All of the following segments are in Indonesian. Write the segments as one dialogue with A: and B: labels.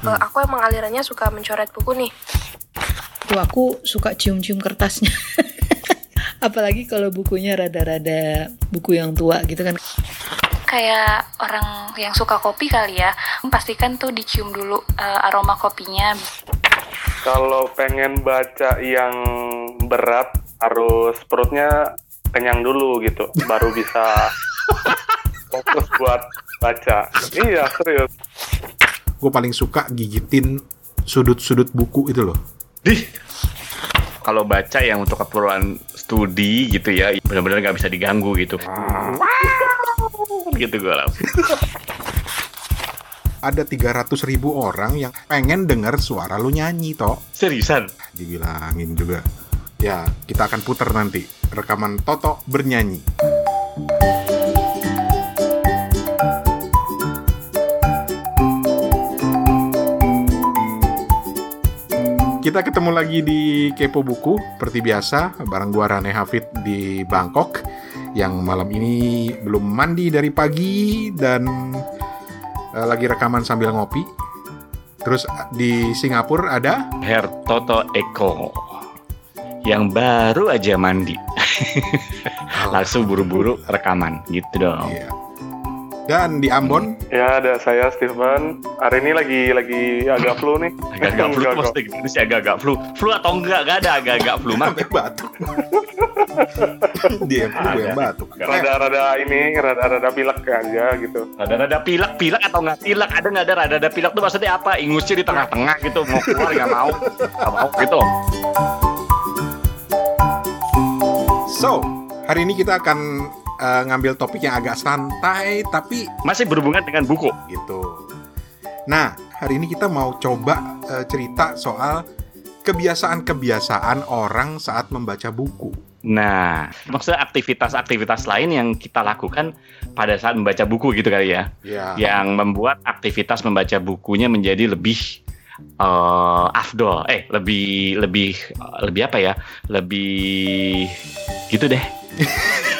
A: Eh, aku emang alirannya suka mencoret buku nih.
B: Tuh aku suka cium-cium kertasnya. Apalagi kalau bukunya rada-rada buku yang tua gitu kan.
C: Kayak orang yang suka kopi kali ya, pastikan tuh dicium dulu eh, aroma kopinya.
D: Kalau pengen baca yang berat harus perutnya kenyang dulu gitu, baru bisa fokus buat baca. Iya serius.
E: Gue paling suka gigitin sudut-sudut buku itu loh.
F: Dih. Kalau baca yang untuk keperluan studi gitu ya, benar-benar nggak bisa diganggu gitu. gitu gue langsung.
E: Ada 300 ribu orang yang pengen denger suara lu nyanyi, toh.
F: Seriusan?
E: Dibilangin juga. Ya, kita akan puter nanti rekaman Toto bernyanyi. Kita ketemu lagi di Kepo Buku, seperti biasa, bareng gua Rane Hafid di Bangkok, yang malam ini belum mandi dari pagi dan eh, lagi rekaman sambil ngopi. Terus di Singapura ada
F: Herr Toto Eko yang baru aja mandi. langsung buru-buru rekaman gitu dong.
E: Iya. Dan di Ambon
D: Ya ada saya Steven. Hari ini lagi lagi agak flu nih.
F: Agak-agak flu maksudnya gitu sih agak-agak flu. Flu atau enggak? Gak ada agak-agak flu mah.
E: sampai batuk. Dia flu gue yang batuk.
D: Rada-rada ini, rada-rada pilek aja gitu.
F: Rada-rada pilek, pilek atau nggak pilek? Ada nggak ada rada-rada pilek tuh maksudnya apa? Ingusnya di tengah-tengah gitu, mau keluar nggak mau, nggak mau gitu.
E: So, hari ini kita akan eh, ngambil topik yang agak santai tapi
F: Masih berhubungan dengan buku.
E: gitu. Nah, hari ini kita mau coba eh, cerita soal kebiasaan-kebiasaan orang saat membaca buku.
F: Nah, maksudnya aktivitas-aktivitas lain yang kita lakukan pada saat membaca buku gitu kali ya,
E: Ya.
F: yang membuat aktivitas membaca bukunya menjadi lebih eh afdol, eh lebih lebih lebih apa ya, lebih gitu deh.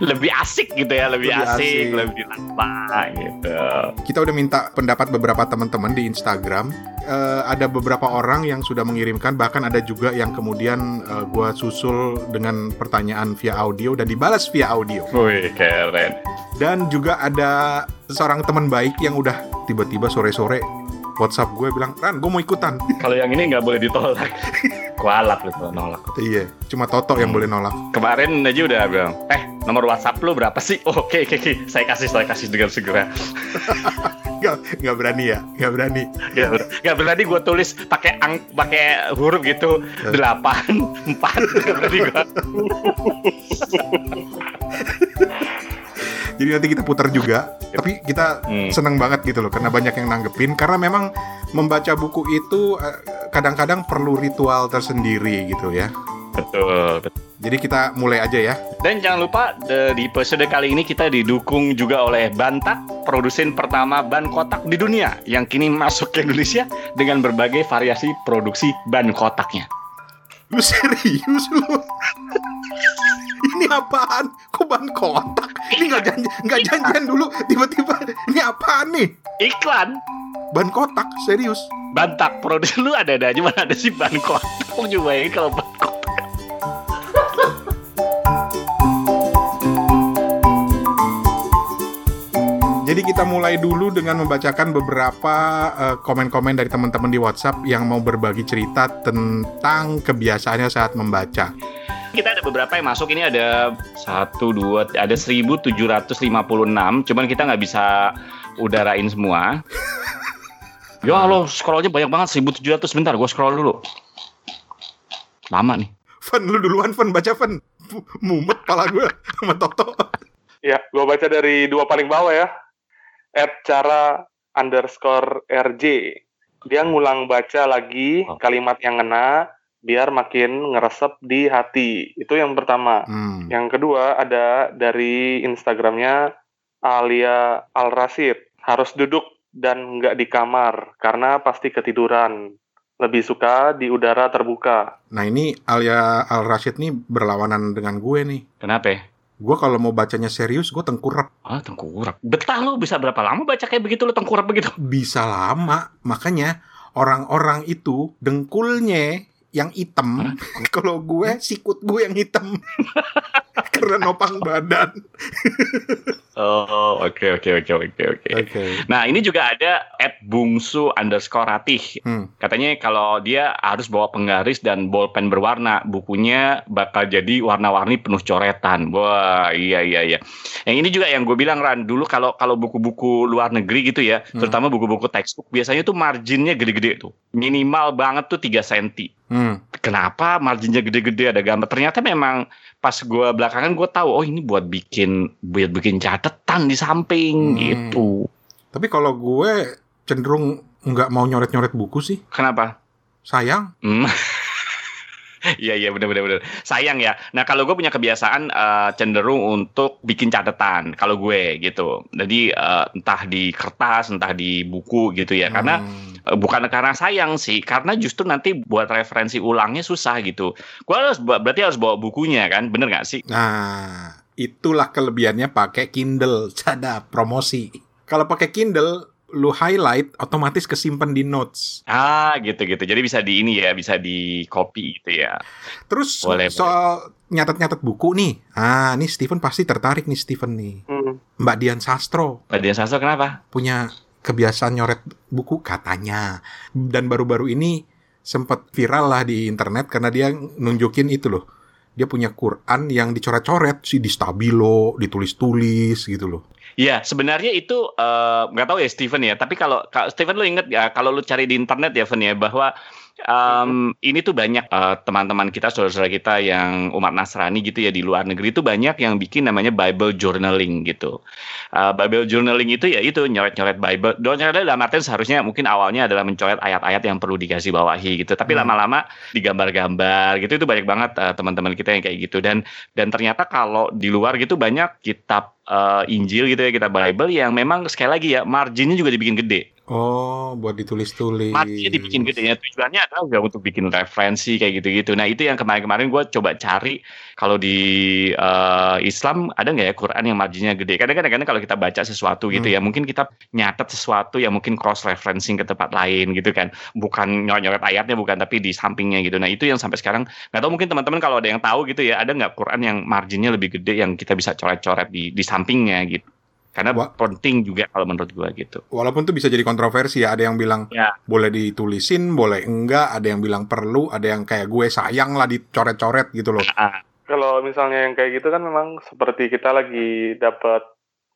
F: lebih asik gitu ya, lebih,
E: Lebih
F: asik,
E: asik.
F: lebih lama gitu.
E: Kita udah minta pendapat beberapa teman-teman di Instagram. Eh, ada beberapa orang yang sudah mengirimkan, bahkan ada juga yang kemudian eh, gua susul dengan pertanyaan via audio dan dibalas via audio.
F: Wih, keren.
E: Dan juga ada seorang teman baik yang udah tiba-tiba sore-sore WhatsApp gue bilang, Ran, gue mau ikutan.
F: Kalau yang ini nggak boleh ditolak. Kualat lu kalau nolak.
E: iya, cuma Toto yang boleh nolak.
F: Kemarin aja udah bilang, eh nomor WhatsApp lu berapa sih? Oh, Oke, oke, oke. Saya kasih, saya kasih dengan segera.
E: Nggak, nggak berani ya, nggak berani.
F: Gak, ber- gak berani gue tulis pakai ang, pakai huruf gitu delapan empat berani gue.
E: Jadi nanti kita putar juga. Tapi kita
F: Hmm.
E: seneng banget gitu loh, karena banyak yang nanggepin. Karena memang membaca buku itu eh, kadang-kadang perlu ritual tersendiri gitu ya.
F: Betul, betul.
E: Jadi kita mulai aja ya.
F: Dan jangan lupa di episode kali ini kita didukung juga oleh Bantak, produsen pertama ban kotak di dunia yang kini masuk ke Indonesia dengan berbagai variasi produksi ban kotaknya.
E: Lu serius lu? Ini apaan? Kok ban kotak? Ini nggak janji, nggak janjian dulu. Tiba-tiba ini apaan nih?
F: Iklan
E: Ban kotak, serius?
F: Bantak produsen lu ada-ada aja mana ada sih ban kotak. Lu coba ya kalau ban kotak.
E: Jadi kita mulai dulu dengan membacakan beberapa eh, komen-komen dari teman-teman di WhatsApp yang mau berbagi cerita tentang kebiasaannya saat membaca.
F: Kita ada beberapa yang masuk ini ada satu dua ada 1756 cuman kita nggak bisa udarain semua. Ya lo scrollnya banyak banget 1700 bentar gue scroll dulu. Lama nih.
E: Fan lu duluan, Fan baca Fan. Mumet pala gue sama Toto.
D: Ya, gua baca dari dua paling bawah ya. At cara underscore RJ. Dia ngulang baca lagi
F: Oh.
D: kalimat yang ngena biar makin ngeresep di hati. Itu yang pertama.
E: Hmm.
D: Yang kedua ada dari Instagramnya Alia Al Rasid. Harus duduk dan nggak di kamar karena pasti ketiduran. Lebih suka di udara terbuka.
E: Nah ini Alia Al Rashid nih berlawanan dengan gue nih.
F: Kenapa?
E: Gue kalau mau bacanya serius, gue tengkurap.
F: Ah, tengkurap. Betah lo bisa berapa lama baca kayak begitu lo tengkurap begitu?
E: Bisa lama. Makanya orang-orang itu dengkulnya yang hitam. kalau gue sikut gue yang hitam. Karena nopang badan.
F: Oh, oke oke oke oke oke.
E: Oke.
F: Nah, ini juga ada at bungsu underscore ratih.
E: Hmm.
F: Katanya kalau dia harus bawa penggaris dan bolpen berwarna, bukunya bakal jadi warna-warni penuh coretan. Wah, iya iya iya. Yang ini juga yang gue bilang Ran, dulu kalau kalau buku-buku luar negeri gitu ya,
E: Hmm.
F: terutama buku-buku textbook, biasanya tuh marginnya gede-gede tuh. Minimal banget tuh 3 cm.
E: Hmm.
F: Kenapa marginnya gede-gede ada gambar? Ternyata memang pas gue belakangan gue tahu, oh ini buat bikin buat bikin catatan di samping
E: Hmm.
F: gitu.
E: Tapi kalau gue cenderung nggak mau nyoret-nyoret buku sih.
F: Kenapa?
E: Sayang.
F: Hmm. Iya iya benar benar benar. Sayang ya. Nah kalau gue punya kebiasaan eh, cenderung untuk bikin catatan kalau gue gitu. Jadi eh, entah di kertas, entah di buku gitu ya. Karena
E: Hmm.
F: Bukan karena sayang sih, karena justru nanti buat referensi ulangnya susah gitu. Gue harus berarti harus bawa bukunya kan, bener nggak sih?
E: Nah, itulah kelebihannya pakai Kindle. Cada promosi. Kalau pakai Kindle, lu highlight otomatis kesimpan di notes.
F: Ah gitu gitu. Jadi bisa di ini ya, bisa di copy gitu ya.
E: Terus
F: Boleh,
E: soal nyatet-nyatet buku nih. Ah, nih Steven pasti tertarik nih Steven nih.
D: Hmm.
E: Mbak Dian Sastro
F: Mbak Dian Sastro kenapa?
E: punya kebiasaan nyoret buku katanya. Dan baru-baru ini sempat viral lah di internet karena dia nunjukin itu loh. Dia punya Quran yang dicoret-coret sih di stabilo, ditulis-tulis gitu loh.
F: Iya, sebenarnya itu eh, nggak tahu ya Steven ya. Tapi kalau Steven lu inget ya kalau lu cari di internet ya, Ven ya bahwa em, ini tuh banyak eh, teman-teman kita, saudara-saudara kita yang umat Nasrani gitu ya di luar negeri itu banyak yang bikin namanya Bible journaling gitu. Eh, Bible journaling itu ya itu nyoret-nyoret Bible. Nyoret dalam artian seharusnya mungkin awalnya adalah mencoret ayat-ayat yang perlu dikasih bawahi gitu. Tapi
E: Hmm.
F: lama-lama digambar-gambar gitu itu banyak banget eh, teman-teman kita yang kayak gitu dan dan ternyata kalau di luar gitu banyak kitab eh, Injil gitu ya kitab Bible yang memang sekali lagi ya marginnya juga dibikin gede
E: Oh, buat ditulis-tulis.
F: marginnya dibikin gede ya. Tujuannya adalah juga untuk bikin referensi kayak gitu-gitu. Nah itu yang kemarin-kemarin gue coba cari kalau di eh, Islam ada nggak ya Quran yang marginnya gede? Kadang-kadang kalau kita baca sesuatu gitu
E: Hmm.
F: ya mungkin kita nyatet sesuatu yang mungkin cross referencing ke tempat lain gitu kan. Bukan nyoret-nyoret ayatnya bukan tapi di sampingnya gitu. Nah itu yang sampai sekarang nggak tahu mungkin teman-teman kalau ada yang tahu gitu ya ada nggak Quran yang marginnya lebih gede yang kita bisa coret-coret di di sampingnya gitu karena
E: Wah.
F: penting juga kalau menurut gua gitu
E: Walaupun tuh bisa jadi kontroversi ya, ada yang bilang
F: Ya.
E: boleh ditulisin, boleh enggak, ada yang bilang perlu, ada yang kayak gue sayang lah dicoret-coret gitu loh.
F: Ah,
D: Kalau misalnya yang kayak gitu kan memang seperti kita lagi dapat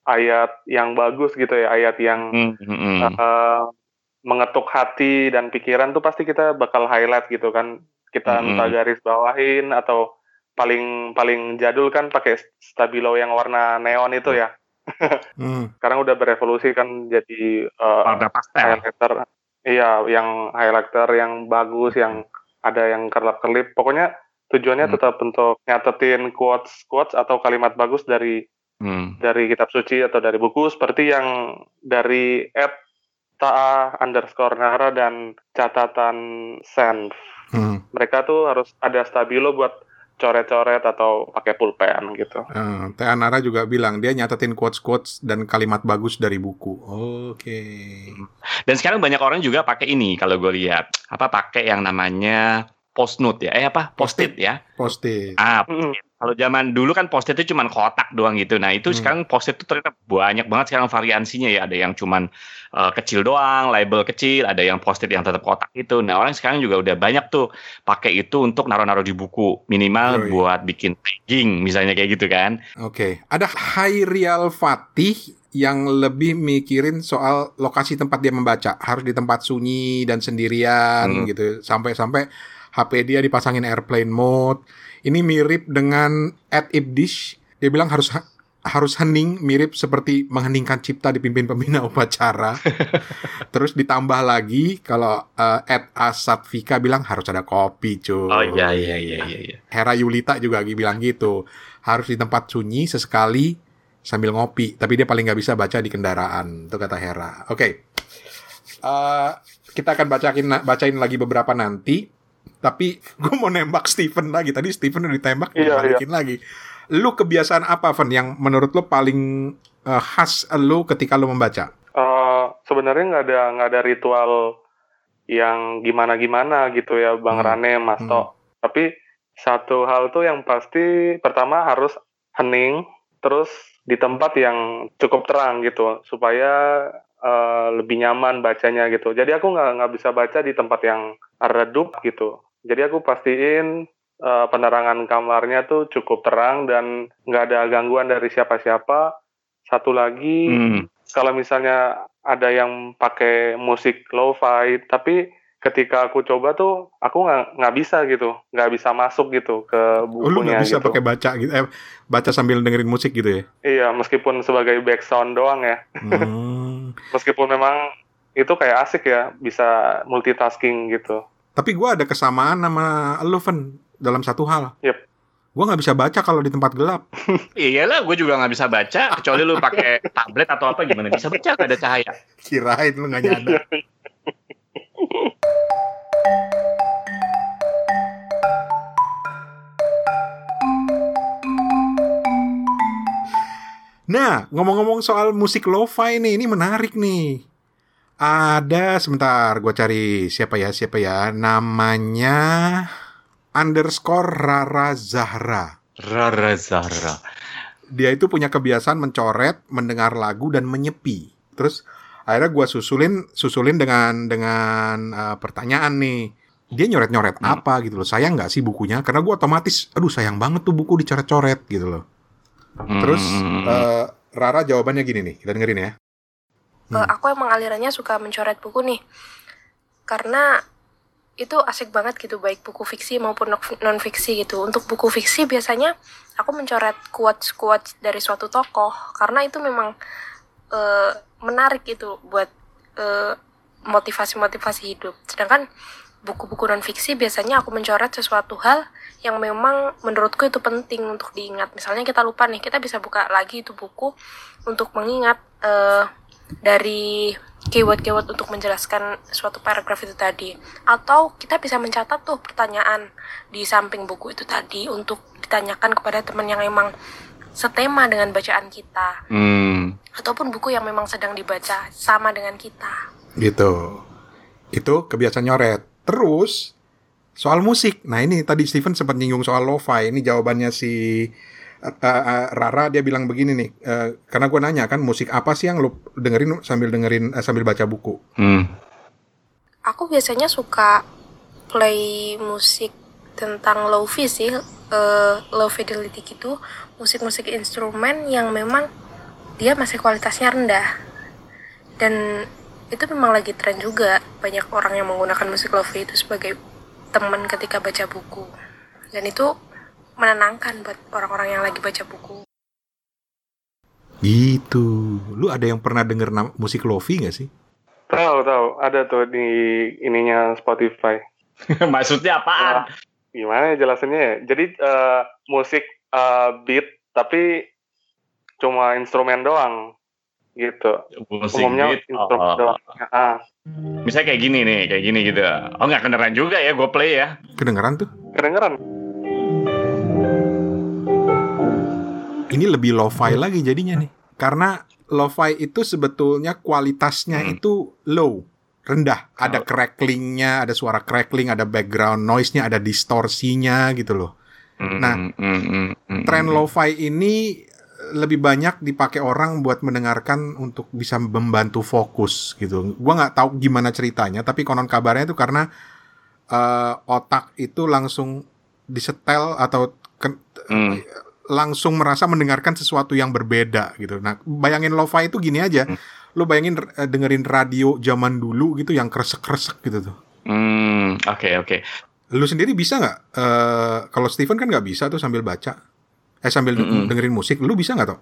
D: ayat yang bagus gitu ya, ayat yang
F: hmm, hmm, hmm.
D: eh, mengetuk hati dan pikiran tuh pasti kita bakal highlight gitu kan. Kita
F: Mm-mm.
D: entah garis bawahin atau paling paling jadul kan pakai stabilo yang warna neon itu ya.
E: Hmm.
D: Sekarang udah berevolusi kan jadi eh,
F: warna pastel
D: highlighter. Iya, yang highlighter yang bagus, yang ada yang kerlap-kerlip. Pokoknya tujuannya
F: Hmm.
D: tetap untuk nyatetin quotes quotes atau kalimat bagus dari
F: Hmm.
D: dari kitab suci atau dari buku seperti yang dari at ta underscore nara dan catatan senf.
E: Hmm.
D: Mereka tuh harus ada stabilo buat coret-coret atau pakai pulpen gitu.
E: Eh, Teh Anara juga bilang dia nyatetin quotes-quotes dan kalimat bagus dari buku. Oke.
F: Dan sekarang banyak orang juga pakai ini kalau gue lihat apa pakai yang namanya post note ya, eh apa post-it ya.
E: Post-it.
F: Ah. Kalau zaman dulu kan post-it itu cuma kotak doang gitu. Nah itu
E: Hmm.
F: sekarang post-it itu ternyata banyak banget sekarang variansinya ya. Ada yang cuman eh, kecil doang, label kecil, ada yang post-it yang tetap kotak itu. Nah orang sekarang juga udah banyak tuh pakai itu untuk naruh-naruh di buku minimal
E: Yoi.
F: buat bikin tagging misalnya kayak gitu kan.
E: Oke. Ada Hairial Fatih yang lebih mikirin soal lokasi tempat dia membaca. Harus di tempat sunyi dan sendirian
F: Hmm.
E: gitu. Sampai-sampai HP dia dipasangin airplane mode. Ini mirip dengan Ed Ibdish. Dia bilang harus harus hening mirip seperti mengheningkan cipta dipimpin pembina upacara. Terus ditambah lagi kalau uh, Ed Asatvika bilang harus ada kopi, cuy.
F: Oh iya iya iya iya. iya.
E: Hera Yulita juga lagi bilang gitu. Harus di tempat sunyi sesekali sambil ngopi. Tapi dia paling nggak bisa baca di kendaraan. Itu kata Hera. Oke. Eh, kita akan bacain bacain lagi beberapa nanti. Tapi gue mau nembak Steven lagi. Tadi Steven udah ditembak,
D: Iya,
E: balikin lagi. lu kebiasaan apa, Van, yang menurut lu paling eh, khas lu ketika lu membaca?
D: Eh, sebenarnya nggak ada nggak ada ritual yang gimana-gimana gitu ya, Bang
E: Hmm.
D: Rane, Mas Tok. Tapi satu hal tuh yang pasti pertama harus hening, terus di tempat yang cukup terang gitu, supaya eh, lebih nyaman bacanya gitu. Jadi aku nggak nggak bisa baca di tempat yang redup gitu. Jadi aku pastiin eh, penerangan kamarnya tuh cukup terang dan nggak ada gangguan dari siapa-siapa. Satu lagi
F: Hmm.
D: kalau misalnya ada yang pakai musik lo-fi, tapi ketika aku coba tuh aku nggak nggak bisa gitu, nggak bisa masuk gitu ke
E: Oh, lu
D: bukunya
E: nggak bisa
D: gitu.
E: pakai baca gitu, eh, baca sambil dengerin musik gitu ya?
D: Iya, meskipun sebagai background doang ya,
E: Hmm.
D: meskipun memang itu kayak asik ya, bisa multitasking gitu.
E: Tapi gua ada kesamaan sama lu, Van, dalam satu hal.
D: Yep.
E: Gua nggak bisa baca kalau di tempat gelap.
F: Iyalah, gue juga nggak bisa baca. Kecuali lu pakai tablet atau apa gimana bisa baca nggak ada cahaya.
E: Kirain lu nggak nyadar. Nah, ngomong-ngomong soal musik lo-fi nih, ini menarik nih. Ada, sebentar, gue cari siapa ya, siapa ya. Namanya underscore Rara Zahra.
F: Rara Zahra.
E: Dia itu punya kebiasaan mencoret, mendengar lagu, dan menyepi. Terus akhirnya gue susulin, susulin dengan dengan uh, pertanyaan nih. Dia nyoret-nyoret
F: Hmm.
E: apa gitu loh. Sayang nggak sih bukunya? Karena gue otomatis, aduh sayang banget tuh buku dicoret-coret gitu loh. Terus
F: Hmm.
E: eh, Rara jawabannya gini nih, kita dengerin ya.
A: Eh, aku emang alirannya suka mencoret buku nih. Karena itu asik banget gitu, baik buku fiksi maupun non fiksi gitu. Untuk buku fiksi biasanya aku mencoret quotes-quotes dari suatu tokoh karena itu memang eh, menarik itu buat eh, motivasi-motivasi hidup. Sedangkan buku-buku non fiksi biasanya aku mencoret sesuatu hal yang memang menurutku itu penting untuk diingat. Misalnya kita lupa nih, kita bisa buka lagi itu buku untuk mengingat eh, dari keyword-keyword untuk menjelaskan suatu paragraf itu tadi. Atau kita bisa mencatat tuh pertanyaan di samping buku itu tadi untuk ditanyakan kepada teman yang emang setema dengan bacaan kita.
F: Hmm.
A: Ataupun buku yang memang sedang dibaca sama dengan kita.
E: Gitu. Itu kebiasaan nyoret. Terus soal musik. Nah, ini tadi Steven sempat nyinggung soal lo-fi. Ini jawabannya si uh, uh, Rara dia bilang begini nih. uh, karena gue nanya kan musik apa sih yang lo dengerin sambil dengerin uh, sambil baca buku?
F: Hmm.
A: Aku biasanya suka play musik tentang lofi sih, eh, low fidelity gitu, musik-musik instrumen yang memang dia masih kualitasnya rendah. Dan itu memang lagi tren juga, banyak orang yang menggunakan musik lofi itu sebagai teman ketika baca buku. Dan itu menenangkan buat orang-orang yang lagi baca buku.
E: Gitu. Lu ada yang pernah denger musik lofi gak sih?
D: Tahu tahu, ada tuh di ininya Spotify.
F: Maksudnya apaan?
D: Gimana ya jelasannya ya? Jadi eh, musik eh, beat tapi cuma instrumen doang gitu.
F: Musik
D: Umumnya
F: beat.
D: instrumen
F: Oh.
D: doang. Ah,
F: Misalnya kayak gini nih, kayak gini gitu. Oh nggak kedengeran juga ya, gue play ya.
E: Kedengeran tuh?
D: kedengeran.
E: Ini lebih lo-fi lagi jadinya nih. Karena lo-fi itu sebetulnya kualitasnya
F: Hmm.
E: itu low, rendah. Ada cracklingnya, ada suara crackling, ada background noise-nya, ada distorsinya gitu loh. Nah,
F: Hmm, hmm, hmm, hmm,
E: Tren lo-fi ini lebih banyak dipakai orang buat mendengarkan untuk bisa membantu fokus gitu. Gua nggak tahu gimana ceritanya, tapi konon kabarnya itu karena eh, otak itu langsung disetel atau ke-
F: Hmm.
E: Langsung merasa mendengarkan sesuatu yang berbeda gitu. Nah, bayangin lo-fi itu gini aja.
F: Hmm.
E: Lu bayangin eh, dengerin radio zaman dulu gitu yang kresek-kresek gitu tuh.
F: Hmm, oke oke.
E: Lu sendiri bisa nggak? eh kalau Steven kan nggak bisa tuh sambil baca. Eh sambil de-
F: Mm-mm.
E: dengerin musik, lu bisa nggak tuh?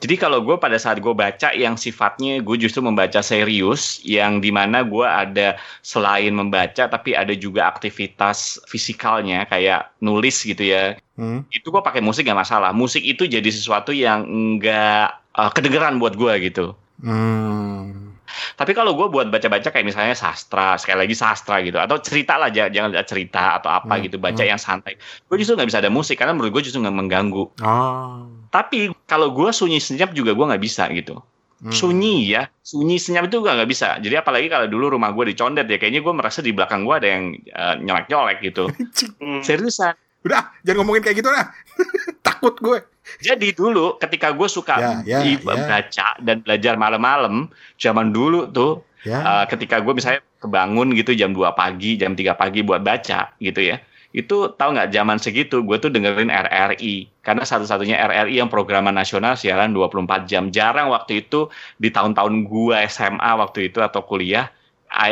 F: Jadi kalau gue pada saat gue baca yang sifatnya gue justru membaca serius, yang di mana gue ada selain membaca tapi ada juga aktivitas fisikalnya kayak nulis gitu ya.
E: Hmm.
F: Itu gue pakai musik gak masalah. Musik itu jadi sesuatu yang nggak uh, kedengeran buat gue gitu.
E: Hmm.
F: Tapi kalau gue buat baca-baca kayak misalnya sastra, sekali lagi sastra gitu, atau cerita lah, jangan, jangan cerita atau apa
E: Hmm,
F: gitu, baca
E: hmm.
F: yang santai. Gue justru nggak bisa ada musik karena menurut gue justru nggak mengganggu.
E: Oh.
F: Tapi kalau gue sunyi senyap juga gue nggak bisa gitu.
E: Hmm.
F: Sunyi ya, sunyi senyap itu gak, nggak bisa. Jadi apalagi kalau dulu rumah gue dicondet ya, kayaknya gue merasa di belakang gue ada yang eh, nyolek-nyolek gitu. Seriusan.
E: Udah, jangan ngomongin kayak gitu dah. Takut gue.
F: Jadi dulu ketika gue suka
E: Ya, ya, ya.
F: baca dan belajar malam-malam, zaman dulu tuh
E: Ya.
F: Uh, ketika gue misalnya kebangun gitu jam 2 pagi, jam 3 pagi buat baca gitu ya. Itu tahu nggak zaman segitu gue tuh dengerin RRI karena satu-satunya RRI yang programan nasional siaran 24 jam. Jarang waktu itu di tahun-tahun gue SMA waktu itu atau kuliah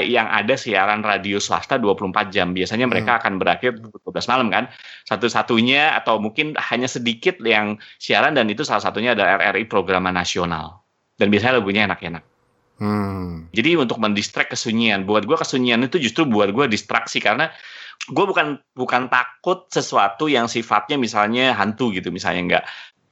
F: yang ada siaran radio swasta 24 jam. Biasanya mereka akan berakhir 12 malam kan. Satu-satunya atau mungkin hanya sedikit yang siaran dan itu salah satunya adalah RRI programan nasional. Dan biasanya lagunya enak-enak.
E: Hmm.
F: Jadi untuk mendistract kesunyian, buat gue kesunyian itu justru buat gue distraksi karena gue bukan bukan takut sesuatu yang sifatnya misalnya hantu gitu misalnya enggak.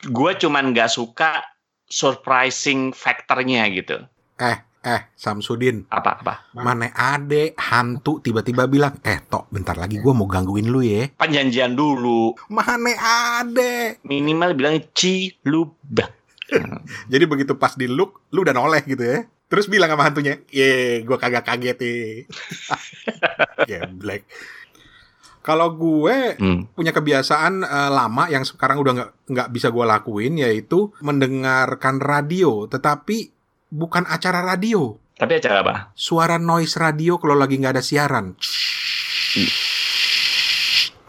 F: Gue cuman nggak suka surprising factornya gitu.
E: Eh, eh, Samsudin.
F: Apa apa?
E: Mana ade hantu tiba-tiba bilang, eh tok bentar lagi gue mau gangguin lu ya.
F: Perjanjian dulu.
E: Mana ada.
F: Minimal bilang cilubah.
E: Jadi begitu pas di look, lu udah noleh gitu ya. Terus bilang sama hantunya, ye, gue kagak kaget nih. Geblek. Kalau gue
F: Hmm.
E: punya kebiasaan eh, lama yang sekarang udah nggak nggak bisa gue lakuin, yaitu mendengarkan radio, tetapi bukan acara radio.
F: Tapi acara apa?
E: Suara noise radio kalau lagi nggak ada siaran.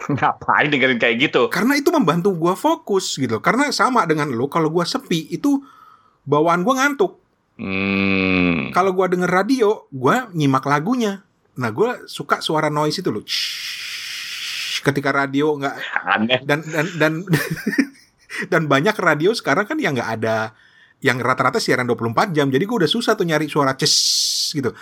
F: Ngapain dengerin kayak gitu?
E: Karena itu membantu gue fokus gitu. Karena sama dengan lu, kalau gue sepi itu bawaan gue ngantuk.
F: Hmm.
E: Kalau gua denger radio, gua nyimak lagunya. Nah, gua suka suara noise itu loh. Ketika radio nggak
F: Aneh.
E: dan dan dan dan banyak radio sekarang kan yang nggak ada yang rata-rata siaran 24 jam. Jadi gua udah susah tuh nyari suara ces gitu.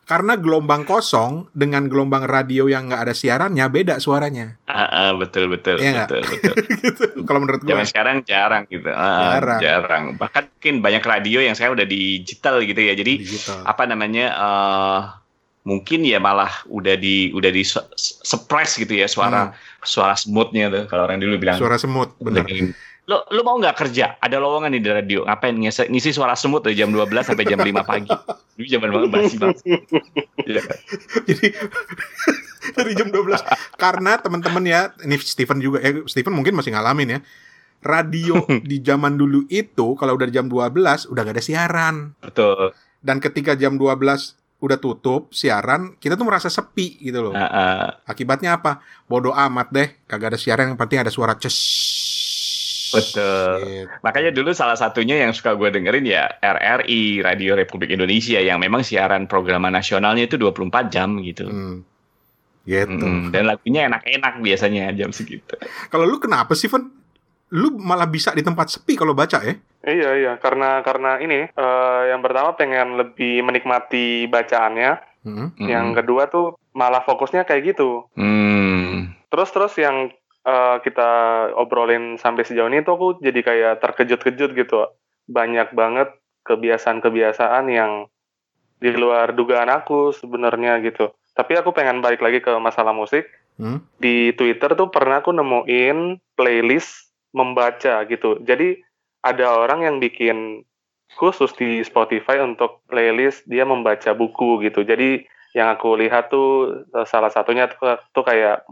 E: Karena gelombang kosong dengan gelombang radio yang nggak ada siarannya beda suaranya.
F: Ah, ah, betul betul
E: Iya
F: betul betul.
E: gitu. Kalau menurut gue.
F: Zaman sekarang jarang gitu. Ah,
E: Jarang.
F: jarang. Bahkan mungkin banyak radio yang saya udah digital gitu ya. Jadi
E: Digital.
F: apa namanya eh mungkin ya malah udah di udah di suppress gitu ya suara suara smoothnya tuh kalau orang dulu bilang
E: Hmm. Suara semut, bener.
F: Lo lo mau nggak kerja ada lowongan nih di radio ngapain ngisi, ngisi suara semut dari jam 12 sampai jam 5 pagi dulu zaman banget basi banget Iya.
E: Jadi dari jam 12 karena teman-teman ya ini Steven juga eh Steven mungkin masih ngalamin ya. Radio di zaman dulu itu kalau udah jam 12 udah gak ada siaran.
F: betul
E: Dan ketika jam 12 udah tutup siaran, kita tuh merasa sepi gitu loh.
F: Ah, ah.
E: Akibatnya apa? Bodoh amat deh, kagak ada siaran yang penting ada suara ces.
F: Betul.
E: Gitu.
F: Makanya dulu salah satunya yang suka gue dengerin ya RRI, Radio Republik Indonesia yang memang siaran program nasionalnya itu 24 jam gitu.
E: Hmm. Gitu.
F: Mm, dan lagunya enak-enak biasanya jam segitu.
E: Kalau lu kenapa sih, Van? Lu malah bisa di tempat sepi kalau baca ya?
D: Iya iya karena karena ini eh, yang pertama pengen lebih menikmati bacaannya,
E: Hmm.
F: Mm.
D: yang kedua tuh malah fokusnya kayak gitu.
F: Hmm.
D: Terus terus yang eh, kita obrolin sampai sejauh ini tuh aku jadi kayak terkejut-kejut gitu. Banyak banget kebiasaan-kebiasaan yang di luar dugaan aku sebenarnya gitu. Tapi aku pengen balik lagi ke masalah musik.
E: Hmm.
D: Di Twitter tuh pernah aku nemuin playlist membaca gitu. Jadi ada orang yang bikin khusus di Spotify untuk playlist dia membaca buku gitu. Jadi yang aku lihat tuh eh, salah satunya tuh, tuh kayak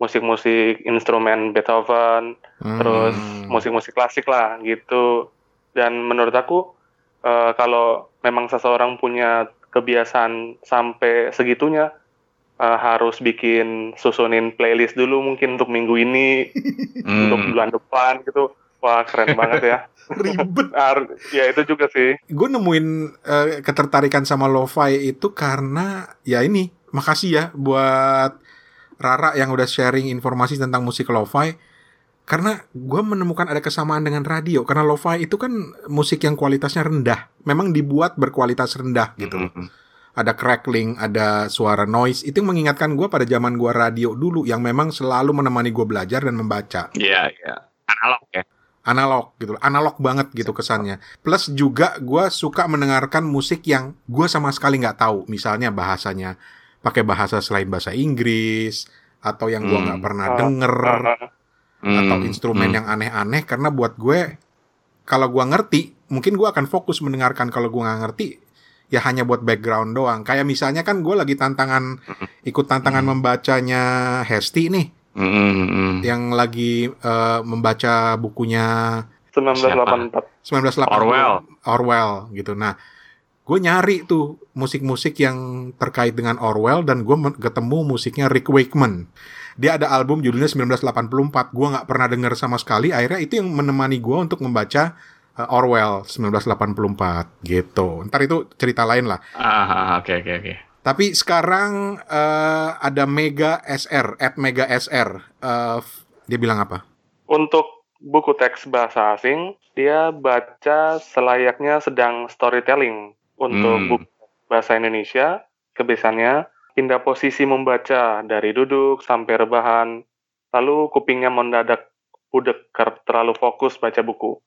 D: musik-musik instrumen Beethoven, terus
E: Hmm.
D: musik-musik klasik lah gitu. Dan menurut aku eh, kalau memang seseorang punya kebiasaan sampai segitunya eh, harus bikin susunin playlist dulu mungkin untuk minggu ini, untuk
F: Hmm.
D: bulan depan gitu. Wah keren banget ya.
E: Ribet.
D: Ya itu juga sih.
E: gue nemuin eh, ketertarikan sama lo-fi itu karena ya ini makasih ya buat Rara yang udah sharing informasi tentang musik lo-fi karena gue menemukan ada kesamaan dengan radio karena lo-fi itu kan musik yang kualitasnya rendah memang dibuat berkualitas rendah gitu loh.
F: Mm.
E: ada crackling ada suara noise itu yang mengingatkan gue pada zaman gue radio dulu yang memang selalu menemani gue belajar dan membaca
F: Iya, iya. Analog ya.
E: analog gitu analog banget gitu kesannya plus juga gue suka mendengarkan musik yang gue sama sekali nggak tahu misalnya bahasanya pakai bahasa selain bahasa Inggris atau yang gue
F: Hmm.
E: nggak pernah
D: Ah,
E: denger
D: Ah,
E: atau
F: Hmm,
E: instrumen
F: hmm.
E: yang aneh-aneh karena buat gue kalau gue ngerti mungkin gue akan fokus mendengarkan kalau gue nggak ngerti ya hanya buat background doang kayak misalnya kan gue lagi tantangan ikut tantangan membacanya Hesti nih
F: Hmm, hmm, hmm.
E: yang lagi eh, membaca bukunya
D: 1984.
E: 1980
F: Orwell.
E: Orwell gitu. Nah, gue nyari tuh musik-musik yang terkait dengan Orwell dan gue ketemu musiknya Rick Wakeman. Dia ada album judulnya 1984. Gue nggak pernah denger sama sekali. Akhirnya itu yang menemani gue untuk membaca eh, Orwell 1984 gitu. Ntar itu cerita lain lah.
F: Ah, ah, oke oke oke.
E: Tapi sekarang eh, ada Mega SR, at Mega SR. Eh, f- dia bilang apa?
D: Untuk buku teks bahasa asing, dia baca selayaknya sedang storytelling. Untuk
F: Hmm.
D: buku bahasa Indonesia, kebiasaannya pindah posisi membaca dari duduk sampai rebahan, lalu kupingnya mendadak budek karena terlalu fokus baca buku.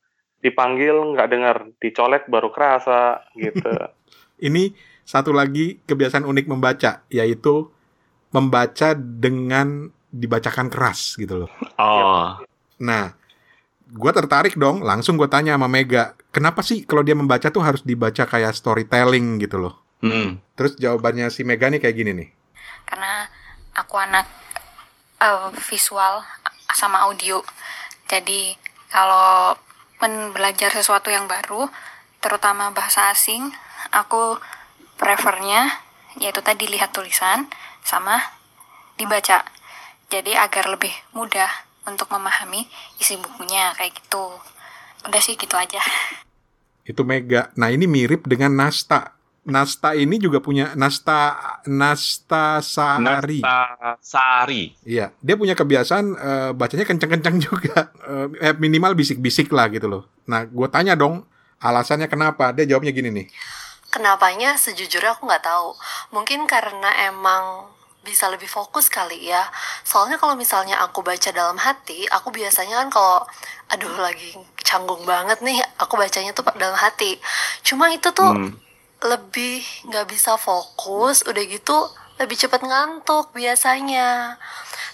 D: Dipanggil nggak dengar, dicolek baru kerasa gitu.
E: Ini satu lagi kebiasaan unik membaca, yaitu membaca dengan dibacakan keras gitu loh.
F: Oh,
E: Nah, gue tertarik dong, langsung gue tanya sama Mega, kenapa sih kalau dia membaca tuh harus dibaca kayak storytelling gitu loh?
F: hmm.
E: Terus jawabannya si Mega nih kayak gini nih.
C: karena aku anak eh, visual sama audio. Jadi kalau men belajar sesuatu yang baru, terutama bahasa asing, aku prefernya yaitu tadi lihat tulisan sama dibaca. Jadi agar lebih mudah untuk memahami isi bukunya kayak gitu. Udah sih gitu aja.
E: Itu Mega. Nah, ini mirip dengan Nasta. Nasta ini juga punya Nasta Nasta Sahari.
F: Nasta Sari.
E: Iya, dia punya kebiasaan eh, bacanya kenceng-kenceng juga. Eh, minimal bisik-bisik lah gitu loh. Nah, gue tanya dong, alasannya kenapa? Dia jawabnya gini nih.
G: Kenapanya sejujurnya aku nggak tahu. Mungkin karena emang bisa lebih fokus kali ya. Soalnya kalau misalnya aku baca dalam hati, aku biasanya kan kalau aduh lagi canggung banget nih, aku bacanya tuh dalam hati. Cuma itu tuh
F: Hmm.
G: lebih nggak bisa fokus, udah gitu lebih cepet ngantuk biasanya.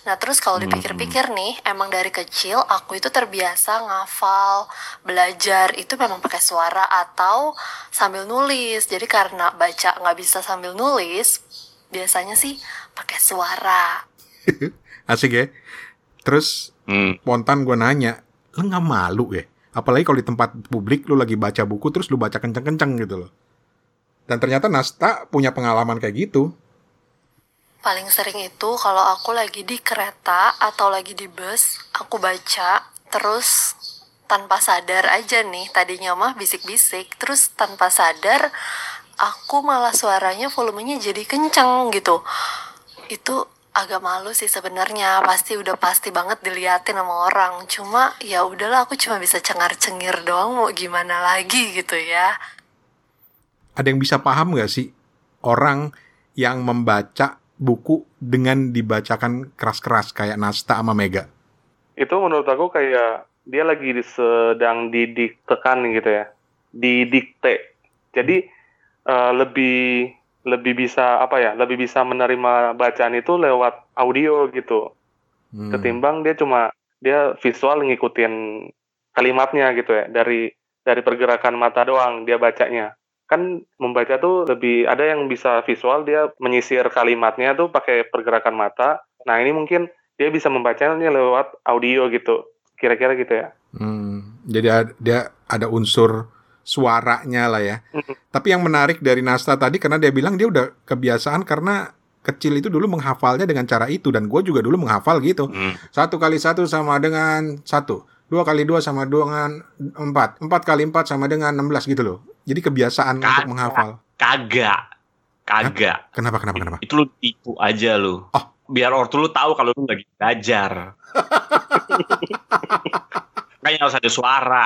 G: Nah terus kalau dipikir-pikir nih, emang dari kecil aku itu terbiasa ngafal, belajar itu memang pakai suara atau sambil nulis. Jadi karena baca nggak bisa sambil nulis, biasanya sih pakai suara.
E: Asik ya? Terus
F: Hmm.
E: spontan gue nanya, lu nggak malu ya? Apalagi kalau di tempat publik lu lagi baca buku terus lu baca kenceng-kenceng gitu loh. Dan ternyata Nasta punya pengalaman kayak gitu.
G: Paling sering itu kalau aku lagi di kereta atau lagi di bus, aku baca terus tanpa sadar aja nih, tadinya mah bisik-bisik, terus tanpa sadar aku malah suaranya volumenya jadi kenceng gitu. Itu agak malu sih sebenarnya, pasti udah pasti banget diliatin sama orang. Cuma ya udahlah aku cuma bisa cengar-cengir doang mau gimana lagi gitu ya.
E: Ada yang bisa paham nggak sih orang yang membaca buku dengan dibacakan keras-keras kayak Nasta sama Mega?
D: itu menurut aku kayak dia lagi sedang didiktekan gitu ya didikte jadi eh, lebih lebih bisa apa ya lebih bisa menerima bacaan itu lewat audio gitu.
E: Hmm.
D: ketimbang dia cuma dia visual ngikutin kalimatnya gitu ya dari dari pergerakan mata doang dia bacanya. Kan membaca tuh lebih ada yang bisa visual dia menyisir kalimatnya tuh pakai pergerakan mata. Nah ini mungkin dia bisa membacanya lewat audio gitu kira-kira gitu ya.
E: Hmm, jadi ada, dia ada unsur suaranya lah ya.
D: Mhm.
E: Tapi yang menarik dari Nasta tadi karena dia bilang dia udah kebiasaan karena kecil itu dulu menghafalnya dengan cara itu dan gue juga dulu menghafal gitu.
F: Hmm.
E: Satu kali satu sama dengan satu, dua kali dua sama dengan empat, empat kali empat sama dengan enam belas gitu loh. Jadi kebiasaan untuk
F: Kagak.
E: menghafal.
F: Kagak. Kagak.
E: Kenapa kenapa kenapa?
F: Itu lu tipu aja lu.
E: Oh.
F: Biar ortu lu tahu kalau lu lagi belajar. Kayaknya harus ada suara.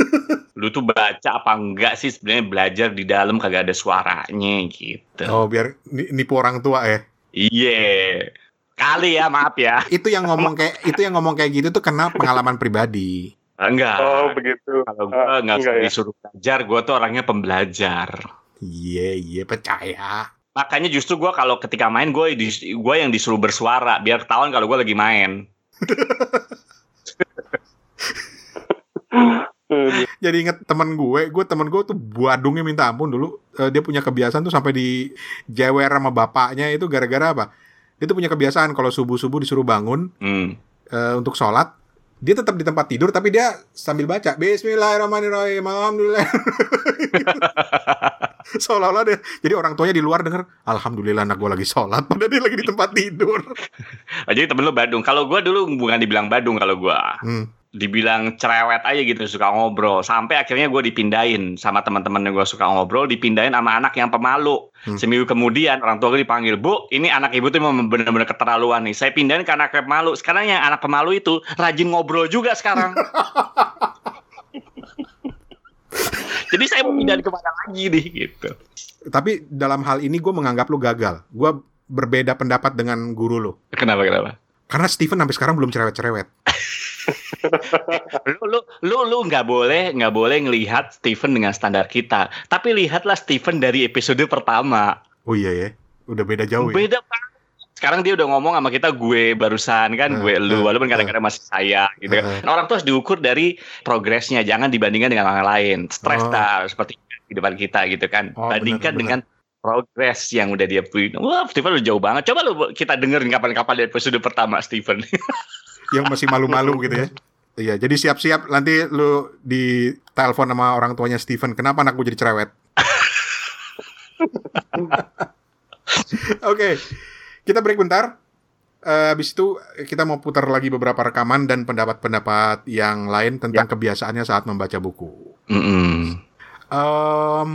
F: Lu tuh baca apa enggak sih sebenarnya belajar di dalam kagak ada suaranya gitu.
E: Oh biar ni- nipu orang tua ya.
F: Iya. Kali ya, maaf ya.
E: Itu yang ngomong kayak itu yang ngomong kayak gitu tuh kena pengalaman pribadi.
F: Enggak.
D: Oh begitu.
F: Kalau gue
D: Ah,
F: nggak
D: enggak ya?
F: disuruh belajar, gue tuh orangnya pembelajar.
E: Iya, iya percaya.
F: Makanya justru gue kalau ketika main gue gue yang disuruh bersuara biar ketahuan kalau gue lagi main.
E: Jadi inget temen gue, gue temen gue tuh buadungnya minta ampun dulu. Eh, dia punya kebiasaan tuh sampai di jewer sama bapaknya itu gara-gara apa? Dia tuh punya kebiasaan kalau subuh-subuh disuruh bangun
F: Hmm.
E: eh, untuk sholat, dia tetap di tempat tidur tapi dia sambil baca Bismillahirrahmanirrahim, Alhamdulillah. Seolah-olah dia, jadi orang tuanya di luar denger Alhamdulillah anak gue lagi sholat, padahal dia lagi di tempat tidur.
F: Oh, jadi temen lu Badung. Kalau gue dulu bukan dibilang Badung kalau gue.
E: Hmm.
F: Dibilang cerewet aja gitu suka ngobrol. Sampai akhirnya gue dipindahin sama teman-teman yang gue suka ngobrol. Dipindahin sama anak yang pemalu.
E: Hmm.
F: Seminggu kemudian orang tua gue dipanggil. Bu ini anak ibu tuh memang benar-benar keterlaluan nih. Saya pindahin ke anak pemalu. Sekarang yang anak pemalu itu rajin ngobrol juga sekarang. Jadi saya mau pindahin ke mana lagi nih gitu.
E: Tapi dalam hal ini gue menganggap lu gagal. Gue berbeda pendapat dengan guru lu.
F: Kenapa kenapa?
E: Karena Steven sampai sekarang belum cerewet-cerewet.
F: lu lu lu lu nggak boleh nggak boleh ngelihat Steven dengan standar kita. Tapi lihatlah Steven dari episode pertama.
E: Oh iya ya, udah beda jauh ya.
F: beda banget. Sekarang dia udah ngomong sama kita gue barusan kan
E: Eh,
F: gue lu
E: eh,
F: walaupun kadang-kadang masih saya gitu kan
E: Eh.
F: orang tuh harus diukur dari progresnya jangan dibandingkan dengan orang lain. Stres
E: Oh.
F: dah seperti di depan kita gitu kan.
E: Oh,
F: bandingkan
E: benar,
F: dengan progres yang udah dia punya. Wah Steven udah jauh banget. Coba lu kita dengerin kapan-kapan di episode pertama Steven
E: Yang masih malu-malu gitu ya. Iya, jadi siap-siap nanti lu di telepon sama orang tuanya Steven. Kenapa anak gue jadi cerewet? Oke, kita break bentar. Eh, habis itu kita mau putar lagi beberapa rekaman dan pendapat-pendapat yang lain tentang kebiasaannya saat membaca buku.
F: Mm-mm.
E: Em,